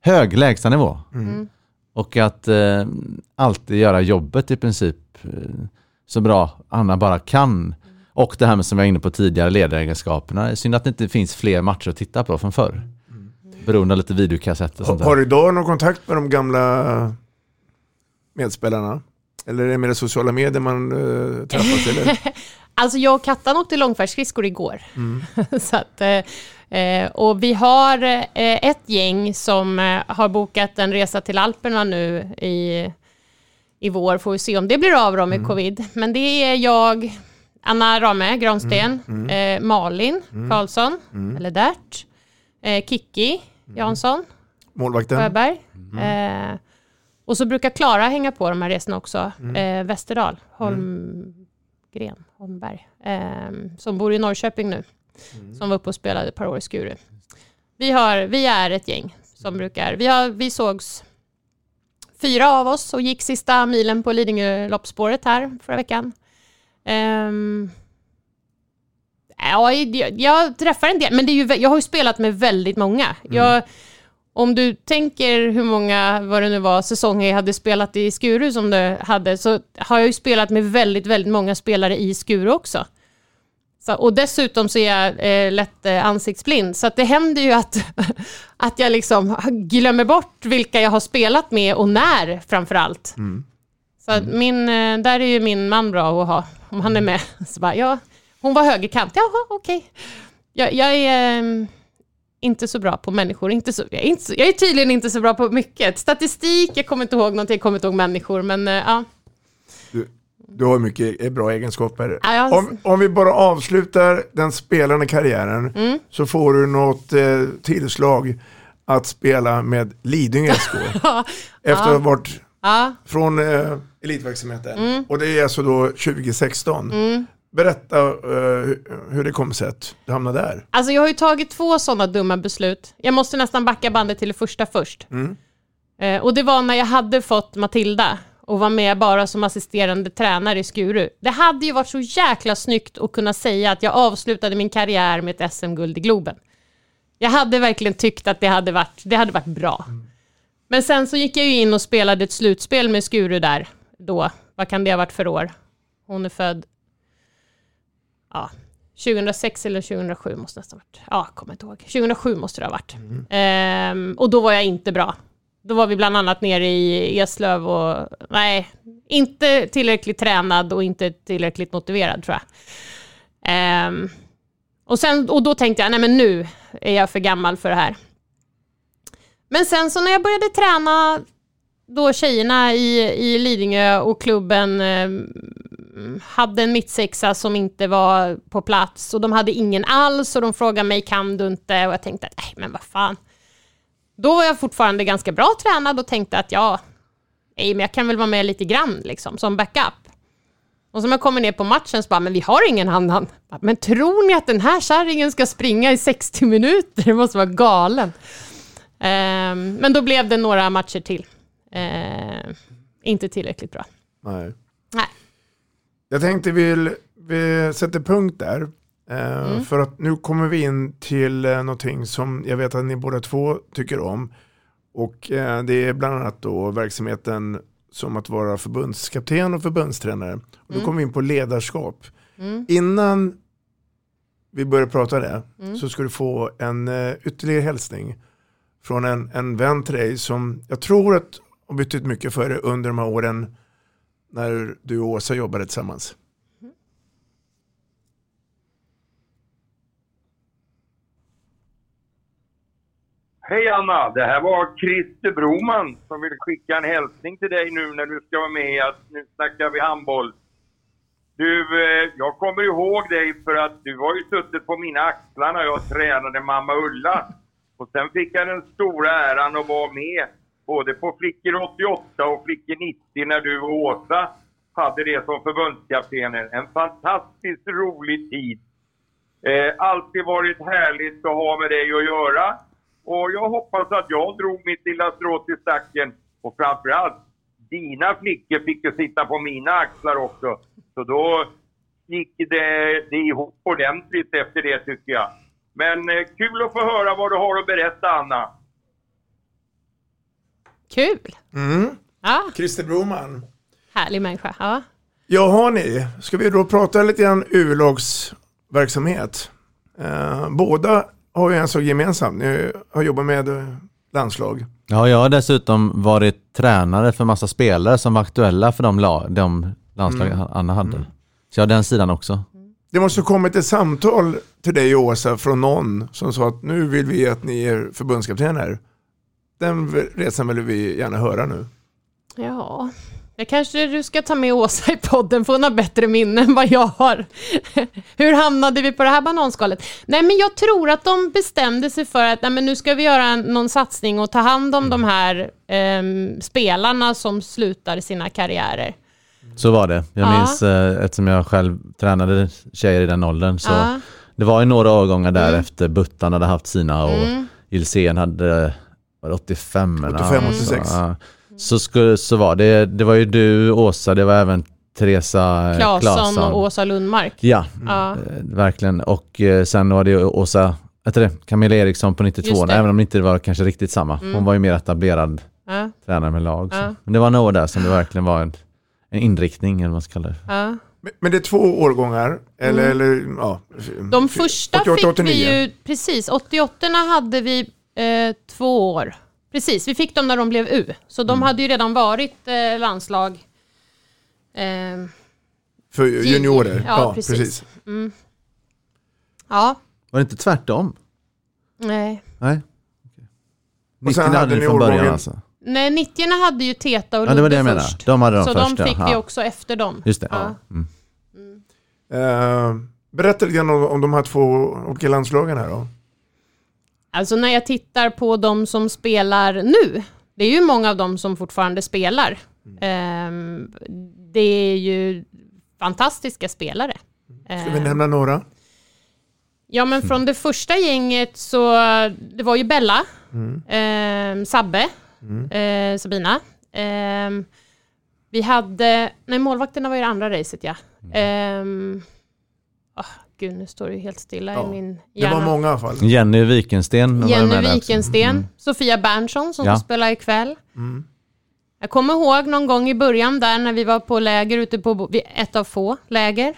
hög lägstanivå. Mm. Och att eh, alltid göra jobbet i princip eh, så bra Anna bara kan. Och det här med som jag var inne på tidigare, ledaregenskaperna. Synd att det inte finns fler matcher att titta på från förr. Beroende av lite videokassetter och sånt Har, du idag någon kontakt med de gamla medspelarna? Eller är det med sociala medier man uh, träffas? eller? Alltså jag och Kattan åkte långfärdsskridskor igår. Mm. så att, eh, eh, och vi har eh, ett gäng som eh, har bokat en resa till Alperna nu i, i vår. Får vi se om det blir av då med Mm. covid. Men det är jag, Anna Rame Gransten, Mm, Eh, Malin Mm. Karlsson, Mm. eller Dert, eh, Kikki Jansson, Målvakten? Sjöberg. Mm. Eh, och så brukar Klara hänga på de här resorna också. Mm. Eh, Västerdal, Holmgren, Holmberg, eh, som bor i Norrköping nu. Mm. Som var uppe och spelade ett par år i Skuru. Vi, har, vi är ett gäng som brukar, vi, har, vi sågs fyra av oss och gick sista milen på Lidingö loppspåret här förra veckan. Ehm, ja, jag, jag träffar en del, men det är ju, jag har ju spelat med väldigt många. Jag, om du tänker hur många, vad det nu var, säsonger jag hade spelat i Skuru som du hade, så har jag ju spelat med väldigt, väldigt många spelare i Skuru också. Så, och dessutom så är jag eh, lätt eh, ansiktsblind, så det händer ju att, att jag liksom glömmer bort vilka jag har spelat med och när framför allt. Så att min, eh, där är ju min man bra att ha, om han är med. Så bara, ja, hon var högerkant. Jaha, okej. Jag, jag är ehm, inte så bra på människor. Inte så, jag, är inte jag är tydligen inte så bra på mycket. Statistik, jag kommer inte ihåg någonting, jag kommer inte ihåg människor, men eh, ja. Du, du har mycket eh, bra egenskaper. Ja, jag- Om, om vi bara avslutar den spelande karriären Mm. så får du något eh, tillslag att spela med Lidingö SK. Efter att ha varit från eh, elitverksamheten. Mm. Och det är alltså då 2016. Mm. Berätta eh, hur- det kom sig att du hamnade där. Alltså jag har ju tagit två sådana dumma beslut. Jag måste nästan backa bandet till det första först. Mm. Eh, och det var när jag hade fått Matilda och var med bara som assisterande tränare i Skuru. Det hade ju varit så jäkla snyggt att kunna säga att jag avslutade min karriär med ett SM-guld i Globen. Jag hade verkligen tyckt att det hade varit, det hade varit bra. Men sen så gick jag ju in och spelade ett slutspel med Skuru där då. Vad kan det ha varit för år? Hon är född ja, 2006 eller 2007 måste det nästan ha varit. Ja, kommer inte ihåg. 2007 måste det ha varit. Ehm, och då var jag inte bra. Då var vi bland annat nere i Eslöv och nej, inte tillräckligt tränad och inte tillräckligt motiverad tror jag. Ehm, och, sen, och då tänkte jag, nej men nu är jag för gammal för det här. Men sen så när jag började träna då tjejerna i, i Lidingö och klubben eh, hade en mittsexa som inte var på plats och de hade ingen alls och de frågade mig kan du inte och jag tänkte att nej men vad fan. Då var jag fortfarande ganska bra tränad och tänkte att ja, nej men jag kan väl vara med lite grann liksom som backup. Och så när jag kommer ner på matchen så bara, men vi har ingen annan. Men tror ni att den här kärringen ska springa i 60 minuter? Det måste vara galen. Ehm, men då blev det några matcher till. Ehm, inte tillräckligt bra. Nej. Jag tänkte vi, vi sätter punkt där. Eh, Mm. För att nu kommer vi in till eh, någonting som jag vet att ni båda två tycker om. Och eh, det är bland annat då verksamheten som att vara förbundskapten och förbundstränare. Och då Mm. kommer vi in på ledarskap. Mm. Innan vi börjar prata det Mm. så ska du få en ytterligare hälsning från en, en vän till dig som jag tror att har betytt mycket för dig under de här åren när du och Åsa jobbade tillsammans. Mm-hmm. Hej Anna! Det här var Christer Broman som vill skicka en hälsning till dig nu när du ska vara med att Nu snackar vi handboll. Du, eh, jag kommer ihåg dig för att du har ju suttit på mina axlar när jag tränade mamma Ulla. Och sen fick jag den stora äran att vara med både på Flickor 88 och Flickor 90 när du och Åsa hade det som förbundskaptener. En fantastiskt rolig tid. Eh, alltid varit härligt att ha med dig att göra. Och jag hoppas att jag drog mitt lilla strå till stacken. Och framförallt, dina flickor fick ju sitta på mina axlar också. Så då gick det, det ihop ordentligt efter det tycker jag. Men eh, kul att få höra vad du har att berätta Anna. Kul! Mm. Ja, Christer Broman. härlig människa. Ja. Jaha ni, ska vi då prata lite grann U-lagsverksamhet? Eh, båda har ju en sak gemensamt, ni har jobbat med landslag. Ja, jag har dessutom varit tränare för massa spelare som var aktuella för de, la, de landslag Mm. Anna hade. Så jag har den sidan också. Det måste ha kommit ett samtal till dig Åsa från någon som sa att nu vill vi att ni är förbundskaptener. Den resan vill vi gärna höra nu. ja, det kanske du ska ta med Åsa i podden, för hon har bättre minne än vad jag har. Hur hamnade vi på det här bananskalet? Nej, men jag tror att de bestämde sig för att nej, men nu ska vi göra en, någon satsning och ta hand om de här ehm, spelarna som slutar sina karriärer. Så var det. Jag Ja. minns, eh, eftersom jag själv tränade tjejer i den åldern, så Ja. det var ju några årgångar där Mm. efter Buttan hade haft sina och Mm. Ilsen hade, var det 85 eller 85, något, 86. Så, ja. så, skulle, så var det, det var ju du, Åsa, det var även Teresa eh, Claesson och Åsa Lundmark. Ja, eh, verkligen. Och eh, sen var det Åsa, heter det, Camilla Eriksson på 92, Just det. även om det inte var kanske riktigt samma. Mm. Hon var ju mer etablerad Ja. tränare med lag. så. Ja. Men det var några där som det verkligen var en, en inriktning, eller vad man ska kalla det. Ja. Men- Men det är två årgångar, eller, Mm. eller ja. De första 88, fick 89. vi ju, precis, 88 hade vi eh, två år. Precis, vi fick dem när de blev U. Så de Mm. hade ju redan varit eh, landslag. Eh, För juniorer? Ja, precis. Mm. Ja, Var det inte tvärtom? nej. Nej. Och sen 90 hade ni från början alltså? Nej, 90 hade ju Teta och Ja, det var det jag först. De hade de så först, de ja. fick vi Ja. också efter dem. Just det. Ja. Mm. Eh, berätta lite grann om, om de här två olika landslagen här då. Alltså när jag tittar på de som spelar nu, det är ju många av dem som fortfarande spelar. Ehm, det är ju fantastiska spelare. Ska vi nämna några? Ja, men från det första gänget så, det var ju Bella, Mm. ehm, Sabbe, Mm. eh, Sabina. Ehm, vi hade, nej målvakterna var i det andra racet ja. Ehm, åh, gud, nu står det ju helt stilla Ja, i min Det hjärna. var många i alla fall. Jenny Wikensten Jenny. Wikensten, Mm. Sofia Berntsson som Ja. ska spela ikväll. Mm. Jag kommer ihåg någon gång i början där när vi var på läger ute på, ett av få läger,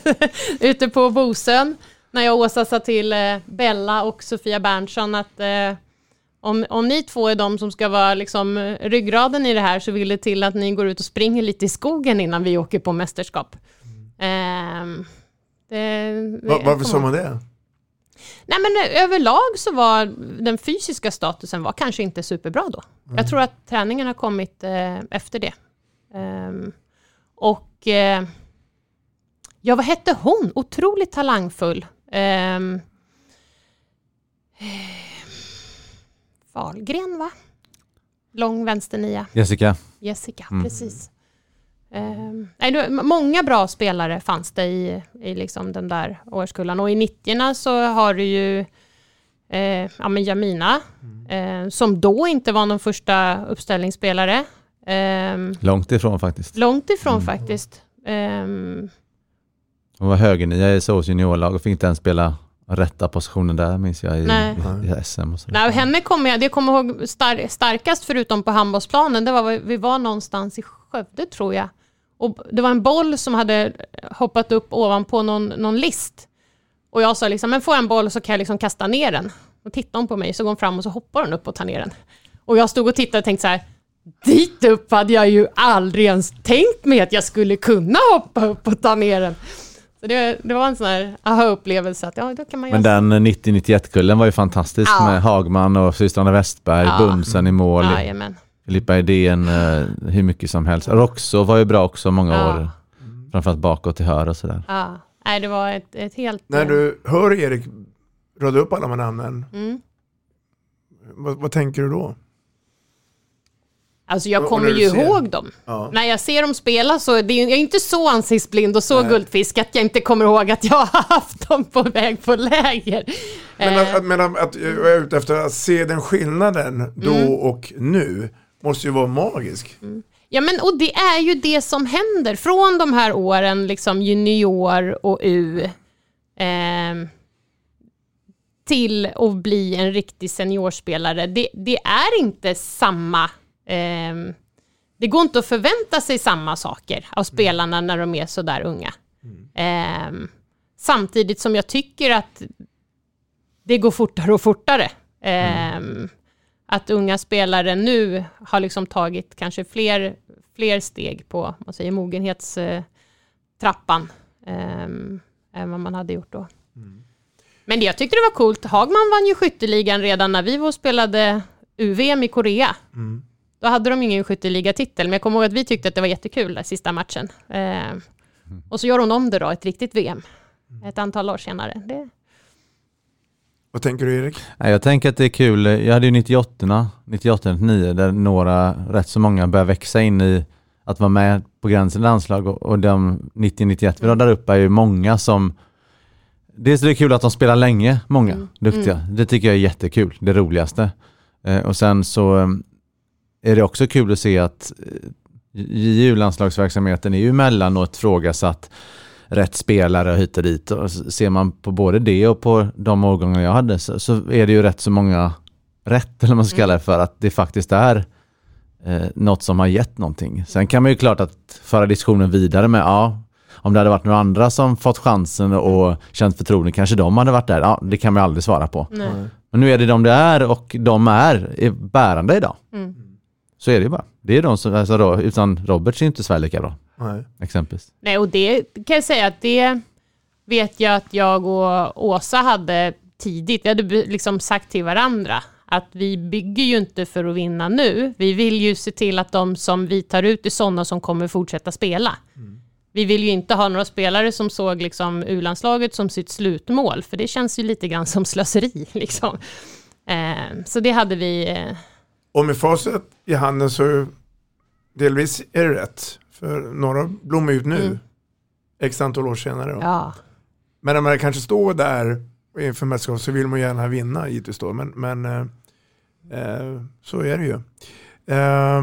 ute på Bosön. När jag och Åsa sa till eh, Bella och Sofia Berntsson att eh, om, om ni två är de som ska vara liksom, eh, ryggraden i det här så vill det till att ni går ut och springer lite i skogen innan vi åker på mästerskap. Ehm, det, det- Va, varför sa man det? Nej men eh, överlag så var den fysiska statusen var kanske inte superbra då. Jag tror att träningen har kommit eh, efter det. Ehm, och eh, ja, vad hette hon? Otroligt talangfull. Um, Wahlgren va? Lång vänsternia. Jessica. Jessica, Mm. precis. Nej, var- många bra spelare fanns det i, i liksom den där årskullan. Och i 90 så har du ju eh, ja, men Jamina, eh, som då inte var någon första uppställningsspelare. Ehm, Långt ifrån faktiskt. långt ifrån faktiskt. Ehm, Hon var högernia i SOS juniorlag och fick inte ens spela rätta positionen där minns jag i, Nej. i, SM och. Nej, och henne kommer jag, det kommer jag ihåg star, starkast förutom på handbollsplanen, det var vi var någonstans i Skövde tror jag. Och det var en boll som hade hoppat upp ovanpå någon, någon list. Och jag sa liksom, men får jag en boll så kan jag liksom kasta ner den. Och tittade hon på mig, så går hon fram och så hoppar hon upp och tar ner den. Och jag stod och tittade och tänkte så här, dit upp hade jag ju aldrig ens tänkt mig att jag skulle kunna hoppa upp och ta ner den. Så det, det var en sån här aha-upplevelse att ja, då kan man Men den 90-91-kullen var ju fantastisk Ja. med Hagman och systrarna Westberg, Ja. Bunsen i mål. Jajamän. Filippa Edén, eh, hur mycket som helst. Roxo var ju bra också många Ja. år. Framförallt bakåt till hör och sådär. Ja, nej det var ett, ett helt... När du hör Erik rada upp alla de här namnen, Mm. vad, vad tänker du då? Alltså jag kommer ju ser- ihåg dem. Ja. När jag ser dem spela så det är jag är inte så ansiktsblind och så Nej. guldfisk att jag inte kommer ihåg att jag har haft dem på väg på läger. Men, Eh, att, att, men att, att jag är ute efter att se den skillnaden då Mm. och nu måste ju vara magisk. Ja, men och det är ju det som händer från de här åren, liksom junior och U, ehm, till att bli en riktig seniorspelare. Det, det är inte samma... ehm, det går inte att förvänta sig samma saker av spelarna när de är så där unga. Ehm, samtidigt som jag tycker att det går fortare och fortare. Ehm, att unga spelare nu har liksom tagit kanske fler, fler steg på man säger, mogenhetstrappan ehm, än vad man hade gjort då. Men det, jag tyckte det var coolt. Hagman vann ju skytteligan redan när vi var och spelade UVM i Korea. Då hade de ingen skytteligatitel, men jag kommer ihåg att vi tyckte att det var jättekul, den sista matchen. Ehm, och så gör hon om det då, ett riktigt VM, ett antal år senare. Det, Vad tänker du Erik? Nej, Jag tänker att det är kul. Jag hade ju 98, 98 99 där några, rätt så många började växa in i att vara med på gränsen i landslag och, och de 90-91 vi radar upp är ju många som Dels är det kul att de spelar länge, många duktiga. Mm. Det tycker jag är jättekul, det roligaste. Eh, och sen så eh, är det också kul att se att eh, JU-landslagsverksamheten är ju emellanåt frågasatt rätt spelare hit och dit. Och ser man på både det och på de årgångar jag hade så, så är det ju rätt så många rätt, eller vad man ska kalla det för, att det faktiskt är eh, något som har gett någonting. Sen kan man ju klart att föra diskussionen vidare med, ja, om det hade varit några andra som fått chansen och känt förtroende, kanske de hade varit där. Ja, det kan man ju aldrig svara på. Nej. Men nu är det de det är och de är, är bärande idag. Mm. Så är det ju bara. Det är de som, alltså utan Roberts är inte Sverige lika bra. Nej. Exempelvis. Nej, och det kan jag säga att det vet jag att jag och Åsa hade tidigt. Vi hade liksom sagt till varandra att vi bygger ju inte för att vinna nu. Vi vill ju se till att de som vi tar ut är sådana som kommer fortsätta spela. Vi vill ju inte ha några spelare som såg liksom U-landslaget som sitt slutmål, för det känns ju lite grann som slöseri. Liksom. Eh, så det hade vi... Eh, Och med facit i handen så delvis är det rätt. För några blommar ut nu. Mm. X antal år senare. Då. ja. Men när man kanske står där inför mästerskap så vill man gärna vinna givetvis då. Men, men eh, eh, så är det ju. Eh,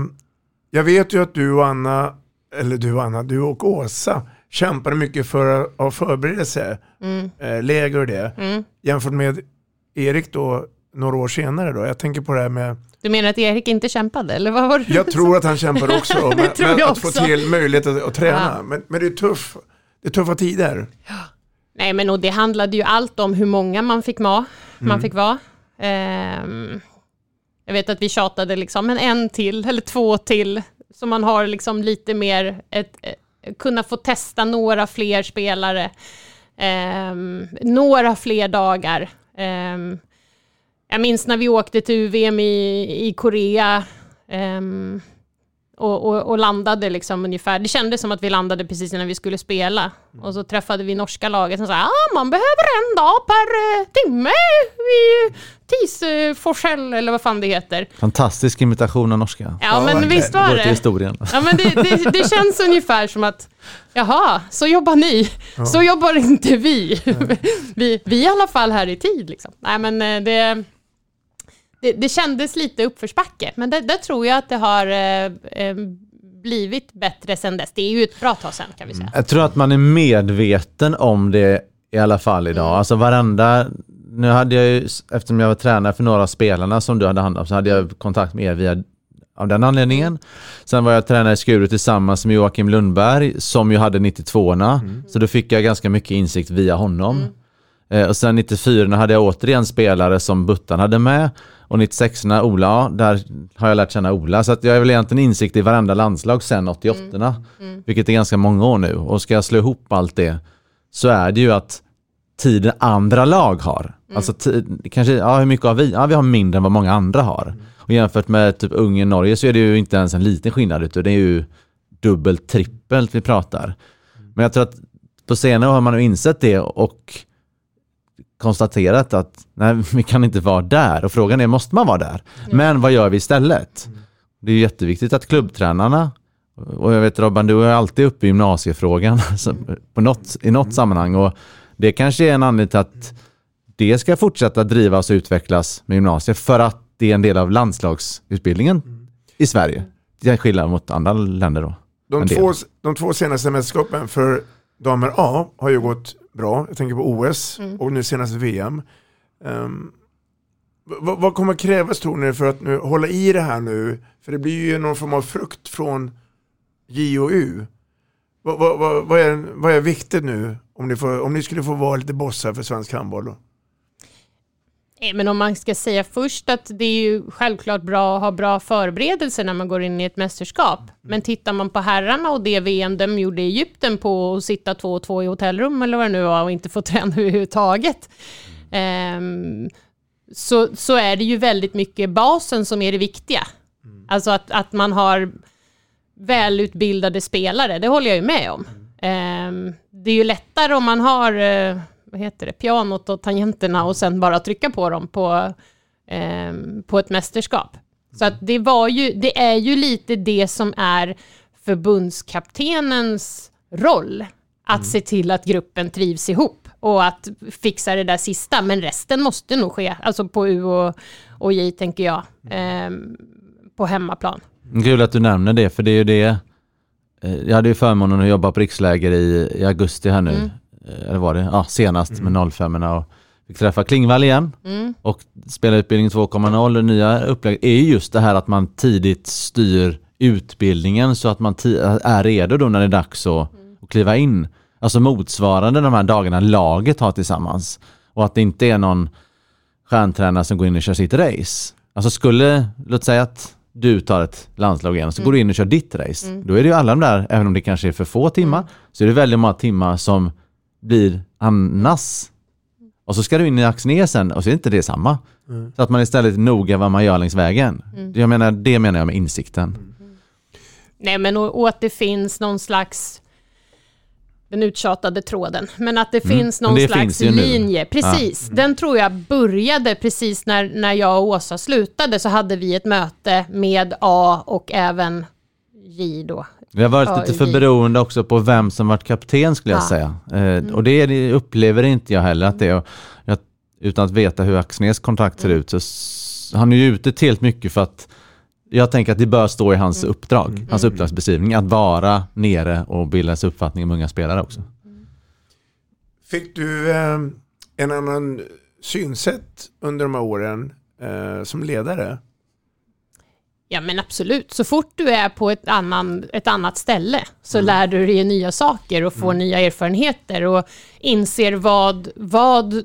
jag vet ju att du och Anna, eller du och Anna, du och Åsa kämpade mycket för att ha förberedelse, Mm. eh, läger och det. Mm. Jämfört med Erik då några år senare då. Jag tänker på det här med Du menar att Erik inte kämpade, eller vad var det? jag tror att han kämpar också då, Det tror med jag att få också. till möjlighet att, att träna. Ja. Men, men det är tuff, det är tuffa tider. Nej, men och det handlade ju allt om hur många man fick, ma- man Mm. fick vara. Ehm, jag vet att vi tjatade liksom, men en till eller två till, så man har liksom lite mer, ett, eh, kunna få testa några fler spelare, Ehm, några fler dagar. Ehm, jag minns när vi åkte till UVM i, i Korea, ehm, och, och, och landade liksom ungefär. Det kändes som att vi landade precis innan vi skulle spela. Och så träffade vi norska laget som sa ah, man behöver en dag per eh, timme i tidsforsell eller vad fan det heter. Fantastisk imitation av norska. Ja, men visst var det. historien. Ja, men det, det, det känns ungefär som att jaha, så jobbar ni. Ja. Så jobbar inte vi. vi. Vi är i alla fall här i tid. Liksom. Nej, men eh, det, det, det kändes lite uppförsbacke, men det, det tror jag att det har eh, eh, blivit bättre sen dess. Det är ju ett bra tag sen kan vi säga. Jag tror att man är medveten om det i alla fall idag. Mm. Alltså varenda, nu hade jag ju, eftersom jag var tränare för några av spelarna som du hade hand om, så hade jag kontakt med er via av den anledningen. Sen var jag tränare i Skuru tillsammans med Joakim Lundberg som ju hade 92orna. Så då fick jag ganska mycket insikt via honom. Eh, och sen 94 hade jag återigen spelare som Buttan hade med. Och 96 Ola, ja, där har jag lärt känna Ola. Så att jag har väl egentligen insikt i varenda landslag sen 88 Vilket är ganska många år nu. Och ska jag slå ihop allt det så är det ju att tiden andra lag har. Alltså ti- kanske, ja hur mycket har vi? Ja vi har mindre än vad många andra har. Och jämfört med typ Ungern, Norge så är det ju inte ens en liten skillnad utan det är ju dubbelt, trippelt vi pratar. Men jag tror att på senare år har man insett det och konstaterat att nej, vi kan inte vara där och frågan är, måste man vara där? Men vad gör vi istället? Det är jätteviktigt att klubbtränarna och jag vet Robban, du är alltid uppe i gymnasiefrågan alltså, på något, i något sammanhang och det kanske är en anledning till att det ska fortsätta drivas och utvecklas med gymnasiet för att det är en del av landslagsutbildningen i Sverige. Det är skillnad mot andra länder då. De två, de två senaste mästerskapen för damer A har ju gått bra. Jag tänker på OS och nu senast VM. Um, vad, vad kommer krävas tror ni för att nu hålla i det här nu? För det blir ju någon form av frukt från J och U. Vad, vad, vad, vad, är, vad är viktigt nu om ni, får, om ni skulle få vara lite bossar för svensk handboll? Då? Nej, Men om man ska säga först att det är ju självklart bra att ha bra förberedelser när man går in i ett mästerskap. Men tittar man på herrarna och det VM de gjorde i Egypten på att sitta två och två i hotellrum eller vad det nu var och inte få träna överhuvudtaget. ehm, så, så är det ju väldigt mycket basen som är det viktiga. Alltså att, att man har välutbildade spelare, det håller jag ju med om. Ehm, det är ju lättare om man har eh, vad heter det, pianot och tangenterna och sen bara trycka på dem på, ehm, på ett mästerskap. Så att det, var ju, det är ju lite det som är förbundskaptenens roll. Att se till att gruppen trivs ihop och att fixa det där sista. Men resten måste nog ske, alltså på U och, och J tänker jag, ehm, på hemmaplan. Kul att du nämner det, för det är ju det. eh, Jag hade ju förmånen att jobba på riksläger i, i augusti här nu. Mm. Eh, Eller var det? Ja, senast med 05 och fick träffa Klingvall igen. Mm. Och spelarutbildning 2.0, det nya upplägget är ju just det här att man tidigt styr utbildningen så att man är redo då när det är dags att, att kliva in. Alltså motsvarande de här dagarna laget har tillsammans. Och att det inte är någon stjärntränare som går in och kör sitt race. Alltså skulle, låt säga att du tar ett landslag igen och så Mm. går du in och kör ditt race. Mm. Då är det ju alla de där, även om det kanske är för få timmar, så är det väldigt många timmar som blir annars. Och så ska du in i Axnér sen och så är inte det samma. Mm. Så att man istället är noga vad man gör längs vägen. Mm. Jag menar, det menar jag med insikten. Nej, men och, och att det finns någon slags den uttjatade tråden, men att det Mm, finns någon det slags finns linje. Precis, den tror jag började precis när, när jag och Åsa slutade, så hade vi ett möte med A och även J då. Vi har varit Ja, lite för beroende också på vem som varit kapten skulle jag Ja. säga. Eh, Och det upplever inte jag heller att det är. Jag, utan att veta hur Axnés kontrakt ser ut så han är ju ute till helt mycket för att jag tänker att det bör stå i hans uppdrag, hans uppdragsbeskrivning, att vara nere och bilda sig uppfattning om unga spelare också. Fick du eh, en annan synsätt under de här åren eh, som ledare? Ja men absolut, så fort du är på ett, annan, ett annat ställe så Mm. lär du dig nya saker och får nya erfarenheter och inser vad, vad,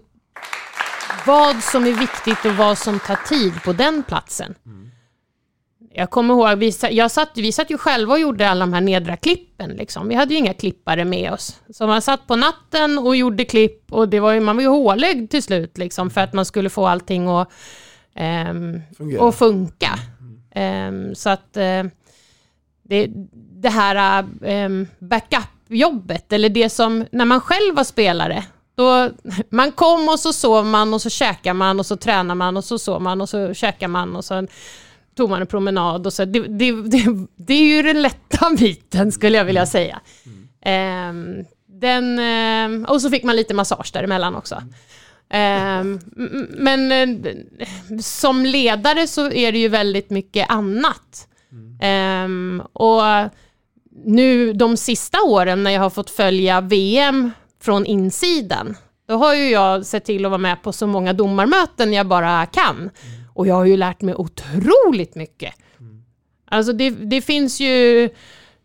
vad som är viktigt och vad som tar tid på den platsen. Jag kommer ihåg, vi, jag satt, vi satt ju själva och gjorde alla de här nedra-klippen. Liksom. Vi hade ju inga klippare med oss. Så man satt på natten och gjorde klipp och det var ju, man var ju hålögd till slut liksom, för att man skulle få allting att Fungera. att funka. Ehm, så att eh, det, det här um, backup-jobbet, eller det som, när man själv var spelare, då, man kom och så sov man och så käkar man och så tränar man och så sov man och så käkar man och så tog man en promenad och så. Det, det, det, det är ju den lätta biten skulle jag vilja säga. Ehm, den, ehm, och så fick man lite massage däremellan också. Ehm, m- men eh, som ledare så är det ju väldigt mycket annat. Ehm, och nu de sista åren när jag har fått följa VM från insidan, då har ju jag sett till att vara med på så många domarmöten jag bara kan. Och jag har ju lärt mig otroligt mycket. Alltså det, det finns ju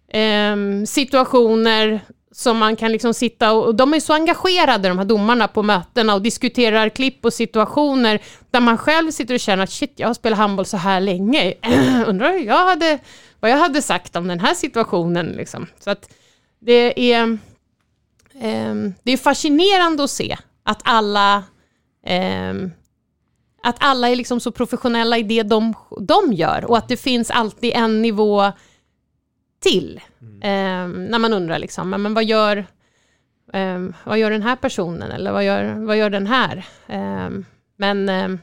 ehm, situationer som man kan liksom sitta och, och de är så engagerade de här domarna på mötena och diskuterar klipp och situationer där man själv sitter och känner att shit, jag har spelat handboll så här länge. Undrar jag hade, vad jag hade sagt om den här situationen liksom. Så att det är, eh, det är fascinerande att se att alla eh, att alla är liksom så professionella i det de, de gör och att det finns alltid en nivå till. Ehm, när man undrar liksom, men, vad gör ehm, vad gör den här personen eller vad gör, vad gör den här? Ehm, men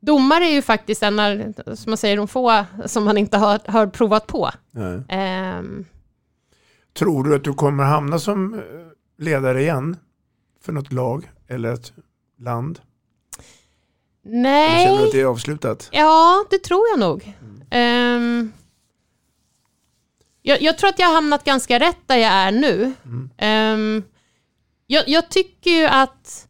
domare är ju faktiskt en av, som man säger, de få som man inte har, har provat på. Ehm, Tror du att du kommer hamna som eh, ledare igen för något lag eller ett land? Eller nej. känner du att det är avslutat? Ja, det tror jag nog. Ehm, jag, jag tror att jag har hamnat ganska rätt där jag är nu. Ehm, jag, jag tycker ju att...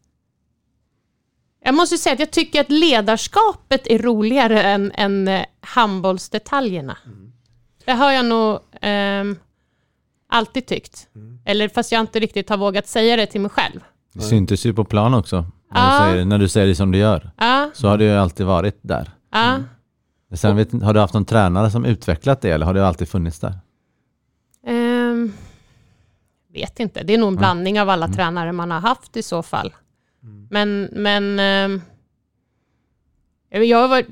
Jag måste säga att jag tycker att ledarskapet är roligare än, än eh, handbollsdetaljerna. Det har jag nog ehm, alltid tyckt. Eller fast jag inte riktigt har vågat säga det till mig själv. Det syntes ju på plan också. När, Ja. du säger, när du säger det som du gör. Ja. Så har du ju alltid varit där. Ja. Sen vet, har du haft någon tränare som utvecklat det eller har det alltid funnits där? Vet inte, det är nog en blandning av alla tränare man har haft i så fall. Men, men ehm, jag, har varit,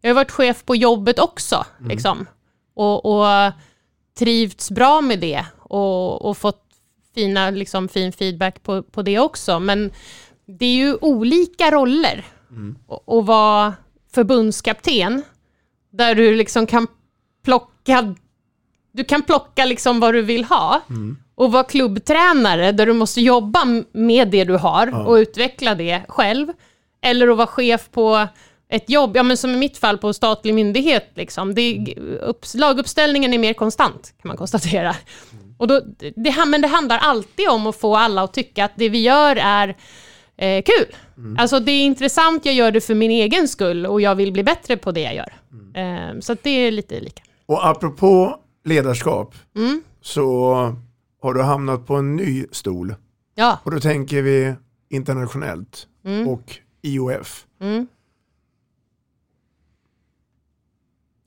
jag har varit chef på jobbet också, liksom. Och, och trivts bra med det och, och fått fina, liksom, fin feedback på, på det också. Men det är ju olika roller att att vara förbundskapten, där du liksom kan plocka du kan plocka liksom vad du vill ha och vara klubbtränare där du måste jobba med det du har Ja. och utveckla det själv. Eller att vara chef på ett jobb, ja men som i mitt fall på statlig myndighet. Liksom. Det, upp, laguppställningen är mer konstant kan man konstatera. Och då, det, men det handlar alltid om att få alla att tycka att det vi gör är eh, kul. Alltså det är intressant, jag gör det för min egen skull och jag vill bli bättre på det jag gör. Eh, så det är lite lika. Och apropå ledarskap Mm. så har du hamnat på en ny stol. Ja. Och då tänker vi internationellt Mm. och IOF. Mm.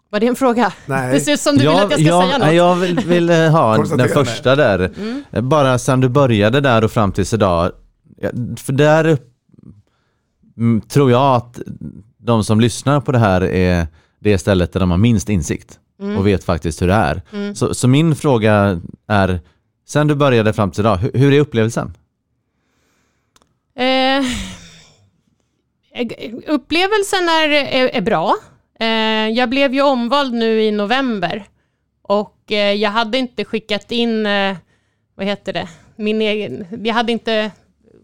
Var det en fråga? Nej. Det ser ut som du vill att jag ska jag, säga något. Jag vill, vill eh, ha den första där. Mm. Bara sedan du började där och fram tills idag. För där mm, tror jag att de som lyssnar på det här är det stället där de har minst insikt Mm. och vet faktiskt hur det är. Mm. Så, så min fråga är, sen du började fram till idag, hur, hur är upplevelsen? Eh, upplevelsen är, är, är bra. Eh, jag blev ju omvald nu i november och eh, jag hade inte skickat in, eh, vad heter det, min egen, jag hade inte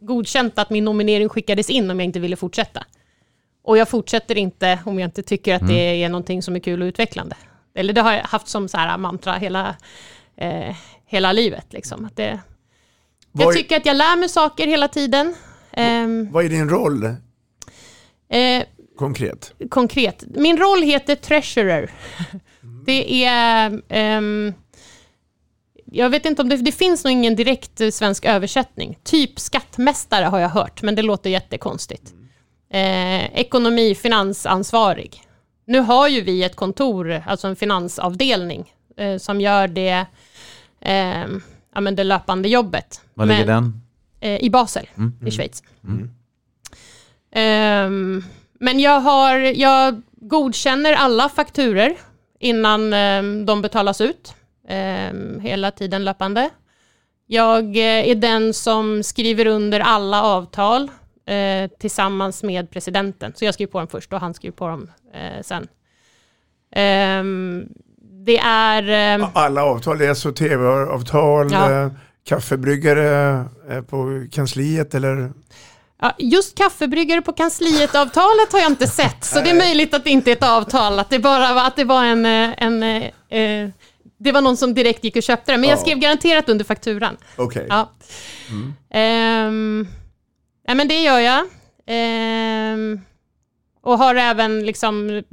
godkänt att min nominering skickades in om jag inte ville fortsätta. Och jag fortsätter inte om jag inte tycker att Mm. det är någonting som är kul och utvecklande. Eller det har jag haft som så här mantra hela, eh, hela livet. Liksom. Att det, jag tycker att jag lär mig saker hela tiden. Ehm, Vad är din roll eh, konkret? konkret. Min roll heter treasurer. Det är... ehm, jag vet inte om det, det finns nog ingen direkt eh, svensk översättning. Typ skattmästare har jag hört, men det låter jättekonstigt. Eh, ekonomi, finansansvarig. Nu har ju vi ett kontor, alltså en finansavdelning, eh, som gör det, eh, ja, men det löpande jobbet. Var ligger Men- den? Eh, I Basel, Mm. i Schweiz. Mm. Ehm, men jag, har, jag godkänner alla fakturer innan ehm, de betalas ut. Ehm, hela tiden löpande. Jag eh, är den som skriver under alla avtal eh, tillsammans med presidenten. Så jag skriver på dem först och han skriver på dem eh, sen. Ehm, det är... ehm, Alla avtal, det är alltså tv-avtal, Ja. eh, kaffebryggare eh, på kansliet eller? Ja, just kaffebryggare på kansliet-avtalet har jag inte sett, så det är möjligt att det inte är ett avtal, att det bara var, att det var en... eh, en eh, eh, det var någon som direkt gick och köpte det, men jag Ja. skrev garanterat under fakturan. Okej. Ja. Ehm, ja, men det gör jag. Ehm, och har även liksom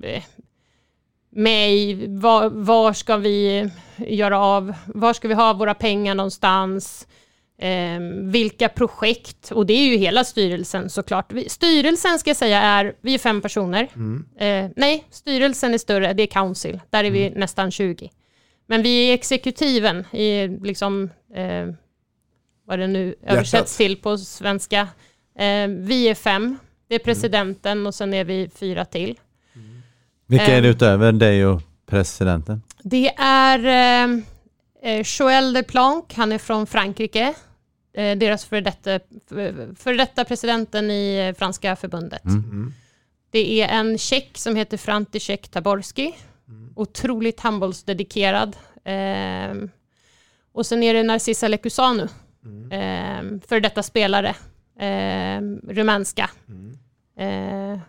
eh, i var, var ska vi göra av, var ska vi ha våra pengar någonstans? Ehm, vilka projekt? Och det är ju hela styrelsen såklart. Vi, styrelsen ska jag säga är, vi är fem personer. Eh, nej, styrelsen är större, det är council. Där är vi nästan 20. Men vi är exekutiven i liksom, eh, vad det nu översätts till på svenska. Eh, vi är fem. Det är presidenten och sen är vi fyra till. Vilka är det Ehm. utöver dig och presidenten? Det är eh, eh, Joël de Planck, han är från Frankrike. Eh, deras före detta, för, detta presidenten i eh, franska förbundet. Mm. Det är en tjeck som heter František Taborski. Otroligt handbollsdedikerad. Ehm, och sen är det Narcissa Lekusanu. Ehm, för detta spelare. Rumänska. Ehm,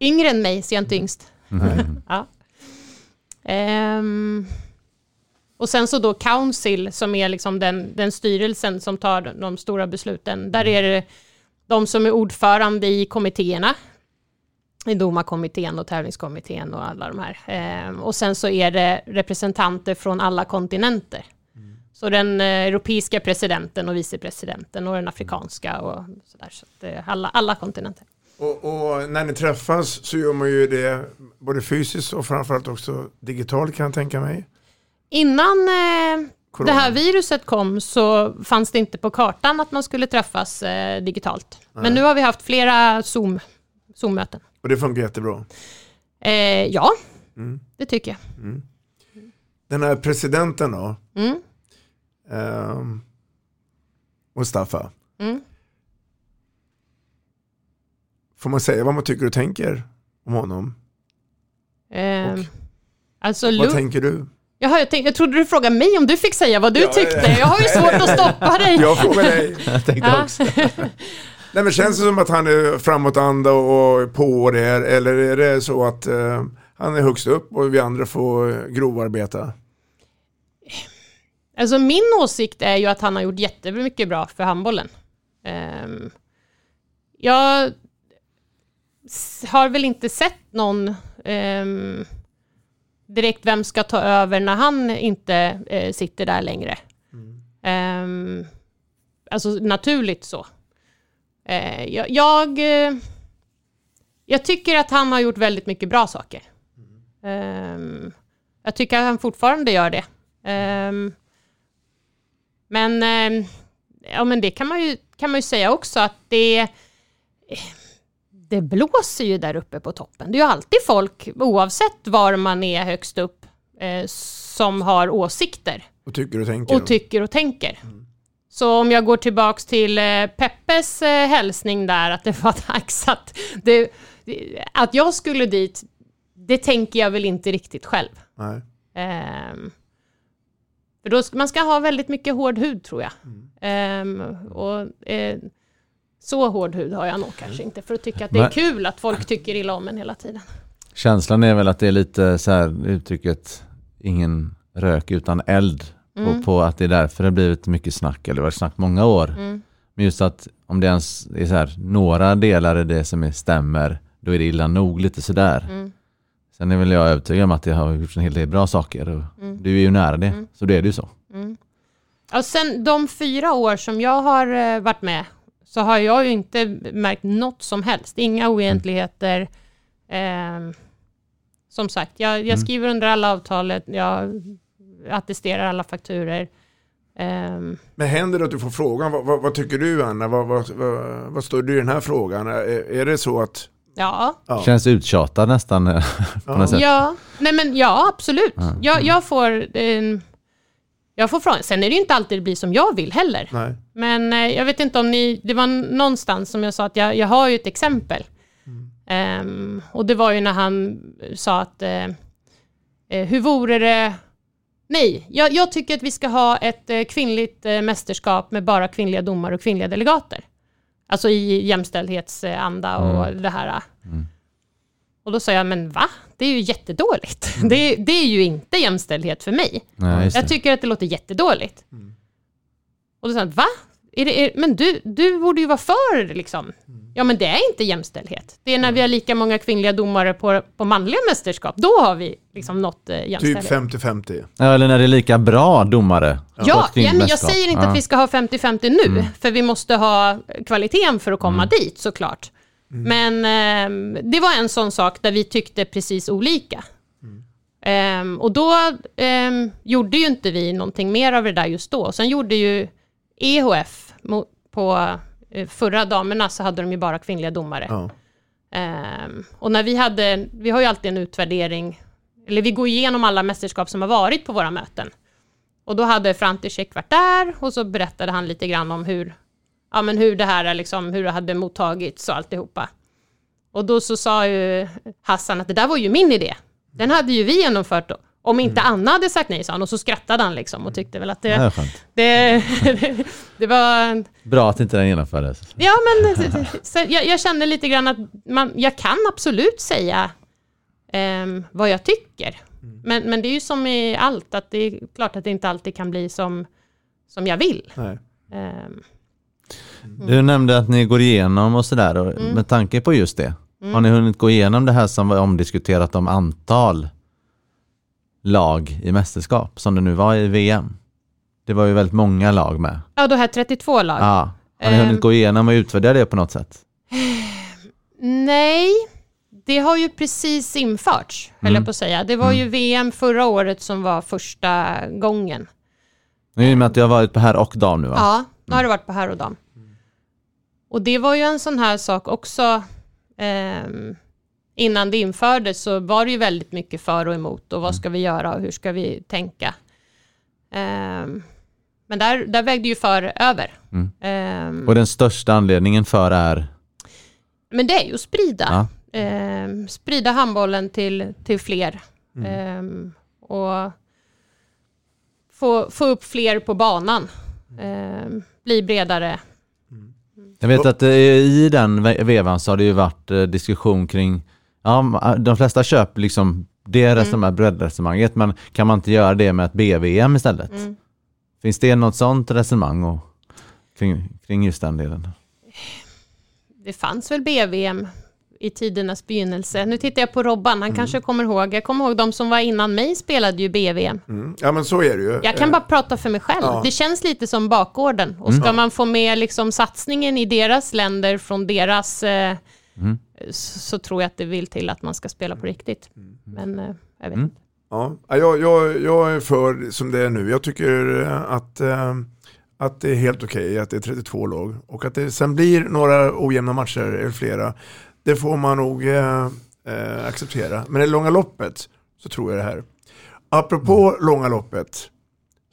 yngre än mig, så jag är inte yngst. Mm. ja. Ehm, och sen så då Council som är liksom den, den styrelsen som tar de, stora besluten. Där är det de som är ordförande i kommittéerna. I domarkommittén och tävlingskommittén och alla de här. Ehm, och sen så är det representanter från alla kontinenter. Så den eh, europeiska presidenten och vicepresidenten och den afrikanska och sådär. Så att, eh, alla, alla kontinenter. Och, och när ni träffas så gör man ju det både fysiskt och framförallt också digitalt kan jag tänka mig. Innan eh, det här viruset kom så fanns det inte på kartan att man skulle träffas eh, digitalt. Nej. Men nu har vi haft flera Zoom, Zoom-möten. Och det funkar jättebra. Eh, ja, Mm. det tycker jag. Mm. Den här presidenten då, Mm. ehm, Mustafa, Mm. Får man säga vad man tycker och tänker om honom? Eh, alltså, Vad Lu- tänker du? Jaha, jag, tänk, jag trodde du frågade mig om du fick säga vad du Ja, tyckte. Jag har ju svårt att stoppa dig. Jag frågar dig. Jag tänkte Ja. också. Nej men känns det som att han är framåtanda och på det här eller är det så att eh, han är högst upp och vi andra får grovarbeta? Alltså min åsikt är ju att han har gjort jättemycket bra för handbollen. Um, jag har väl inte sett någon um, direkt vem ska ta över när han inte uh, sitter där längre. Ehm, alltså naturligt så. Uh, jag, jag, uh, jag tycker att han har gjort väldigt mycket bra saker. Ehm, Jag tycker att han fortfarande gör det. Ehm, men, ehm, ja, men det kan man, ju, kan man ju säga också att det, det blåser ju där uppe på toppen. Det är ju alltid folk, oavsett var man är högst upp, eh, som har åsikter. Och tycker och tänker. Och tycker och tänker. Så om jag går tillbaks till eh, Peppes eh, hälsning där, att det var dags att, det, att jag skulle dit, det tänker jag väl inte riktigt själv. Nej. Ehm, för då man ska ha väldigt mycket hård hud tror jag. Ehm, och, eh, så hård hud har jag nog kanske inte för att tycka att det är kul att folk tycker illa om en hela tiden. Känslan är väl att det är lite så här uttrycket ingen rök utan eld. Mm. På, på att det är därför det har blivit mycket snack, eller det har varit snack många år. Mm. Men just att om det ens är så här, några delar i det som är, stämmer, då är det illa nog lite sådär. Mm. Sen är väl jag övertygad om att det har gjorts en hel del bra saker och Mm. du är ju nära det, så det är det ju så. Mm. Och sen de fyra år som jag har eh, varit med så har jag ju inte märkt något som helst. Inga oegentligheter. Ehm, som sagt, jag, jag Mm. skriver under alla avtalet, jag attesterar alla fakturer. Ehm, Men händer det att du får frågan, vad, vad, vad tycker du Anna? Vad, vad, vad, vad står du i den här frågan? Är, är det så att... ja. Ja. Känns uttjatad nästan eh, på något sätt. Ja, nej men ja, absolut. Ja. Jag, jag får... Eh, jag får frågan. Sen är det ju inte alltid det blir som jag vill heller. Nej. Men eh, jag vet inte om ni... Det var någonstans som jag sa att jag, jag har ju ett exempel. Ehm, och det var ju när han sa att... Eh, eh, hur vore det... Nej, jag, jag tycker att vi ska ha ett eh, kvinnligt eh, mästerskap med bara kvinnliga domare och kvinnliga delegater. Alltså i jämställdhetsanda och Mm. det här. Och då sa jag, men va? Det är ju jättedåligt. Det, det är ju inte jämställdhet för mig. Nej, jag tycker att det låter jättedåligt. Och då sa han, va? Är det, är, men du, du borde ju vara för det liksom. Ja, men det är inte jämställdhet. Det är när vi har lika många kvinnliga domare på, på manliga mästerskap. Då har vi liksom nått eh, Typ jämställdhet. 50-50. Ja, eller när det är lika bra domare. Ja, ja men jag säger inte Ja. att vi ska ha 50-50 nu, Mm. för vi måste ha kvaliteten för att komma Mm. dit såklart. Men ehm, det var en sån sak där vi tyckte precis olika. Ehm, och då ehm, gjorde ju inte vi någonting mer av det där just då. Sen gjorde ju EHF mo- på eh, förra damerna så hade de ju bara kvinnliga domare. Ja. Ehm, och när vi hade, vi har ju alltid en utvärdering, eller vi går igenom alla mästerskap som har varit på våra möten. Och då hade František varit där och så berättade han lite grann om hur, ja men hur det här är liksom, hur det hade mottagits och alltihopa. Och då så sa ju Hassan att det där var ju min idé. Den hade ju vi genomfört då. Om inte Anna hade sagt nej, sa han. Och så skrattade han liksom och tyckte väl att det... Skönt. det, det var... Bra att inte den genomfördes. Ja, men så jag, jag kände lite grann att man, jag kan absolut säga ehm, vad jag tycker. Men, men det är ju som i allt, att det är klart att det inte alltid kan bli som, som jag vill. Nej. Ehm, Du nämnde att ni går igenom och sådär, och Mm. med tanke på just det. Mm. Har ni hunnit gå igenom det här som var omdiskuterat om antal lag i mästerskap, som det nu var i VM? Det var ju väldigt många lag med. ja, då här 32 lag. Ja. Har ni Ehm. hunnit gå igenom och utvärdera det på något sätt? Nej, det har ju precis införts, höll Mm. jag på att säga. Det var ju VM förra året som var första gången. I och med att det har varit på här och dam nu va? Ja, nu har det varit på herr och dam. Och det var ju en sån här sak också. ehm, innan det infördes så var det ju väldigt mycket för och emot och vad ska vi göra och hur ska vi tänka. Ehm, men där, där vägde ju för över. Mm. Ehm, Och den största anledningen för är? men det är ju att sprida. Ja. Ehm, sprida handbollen till, till fler. Mm. Och få, få upp fler på banan. Bli bredare. Jag vet att eh, i den ve- vevan så har det ju varit eh, diskussion kring, ja, de flesta köper liksom det resonemang, breddresonemanget, men kan man inte göra det med ett BVM istället? Mm. Finns det något sånt resonemang och, kring, kring just den delen? Det fanns väl BVM i tidernas begynnelse. Nu tittar jag på Robban, han kanske kommer ihåg. Jag kommer ihåg de som var innan mig spelade ju BVM. Mm. Ja men så är det ju. Jag kan bara prata för mig själv. Ja. Det känns lite som bakgården. Och Mm. ska man få med liksom satsningen i deras länder från deras... Eh, Mm. så, så tror jag att det vill till att man ska spela på riktigt. Men eh, jag vet Mm. inte. Ja, jag, jag, jag är för som det är nu. Jag tycker eh, att, eh, att det är helt okej att det är 32 lag. Och att det sen blir några ojämna matcher eller flera, det får man nog eh, acceptera. Men i det långa loppet så tror jag det här. Apropå långa loppet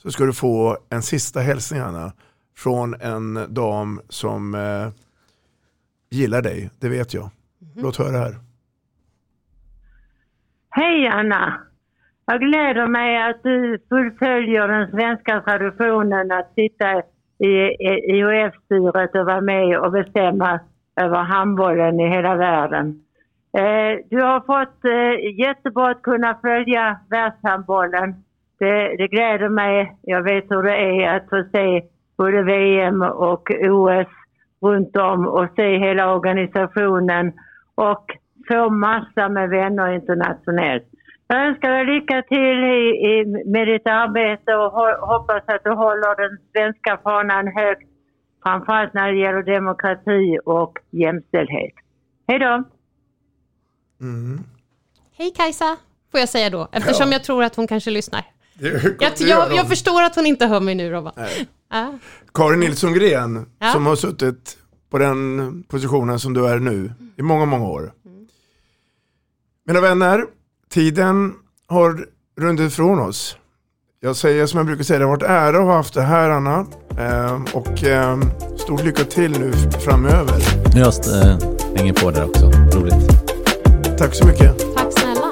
så ska du få en sista hälsning Anna från en dam som eh, gillar dig, det vet jag. Låt höra här. Hej Anna! Jag gläder mig att du fullföljer den svenska traditionen att sitta i IOF-styret och vara med och bestämma över handbollen i hela världen. Eh, du har fått eh, jättebra att kunna följa världshandbollen. Det, det gläder mig. Jag vet hur det är att få se både VM och OS runt om och se hela organisationen och få massa med vänner internationellt. Jag önskar dig lycka till i, i, med ditt arbete och ho hoppas att du håller den svenska fanan högt. Framförallt när det gäller demokrati och jämställdhet. Hej då! Mm. Hej Kajsa, får jag säga då, eftersom Ja. jag tror att hon kanske lyssnar. Jag, jag, jag förstår att hon inte hör mig nu Robban. Ja. Karin Nilsson Gren Ja. som har suttit på den positionen som du är nu i många, många år. Mina vänner, tiden har runnit ifrån oss. Jag säger som jag brukar säga, det har varit ära att ha haft det här Anna. Eh, och eh, stort lycka till nu framöver. Jag äh, hänger på där också. Roligt. Tack så mycket. Tack snälla.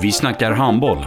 Vi snackar handboll,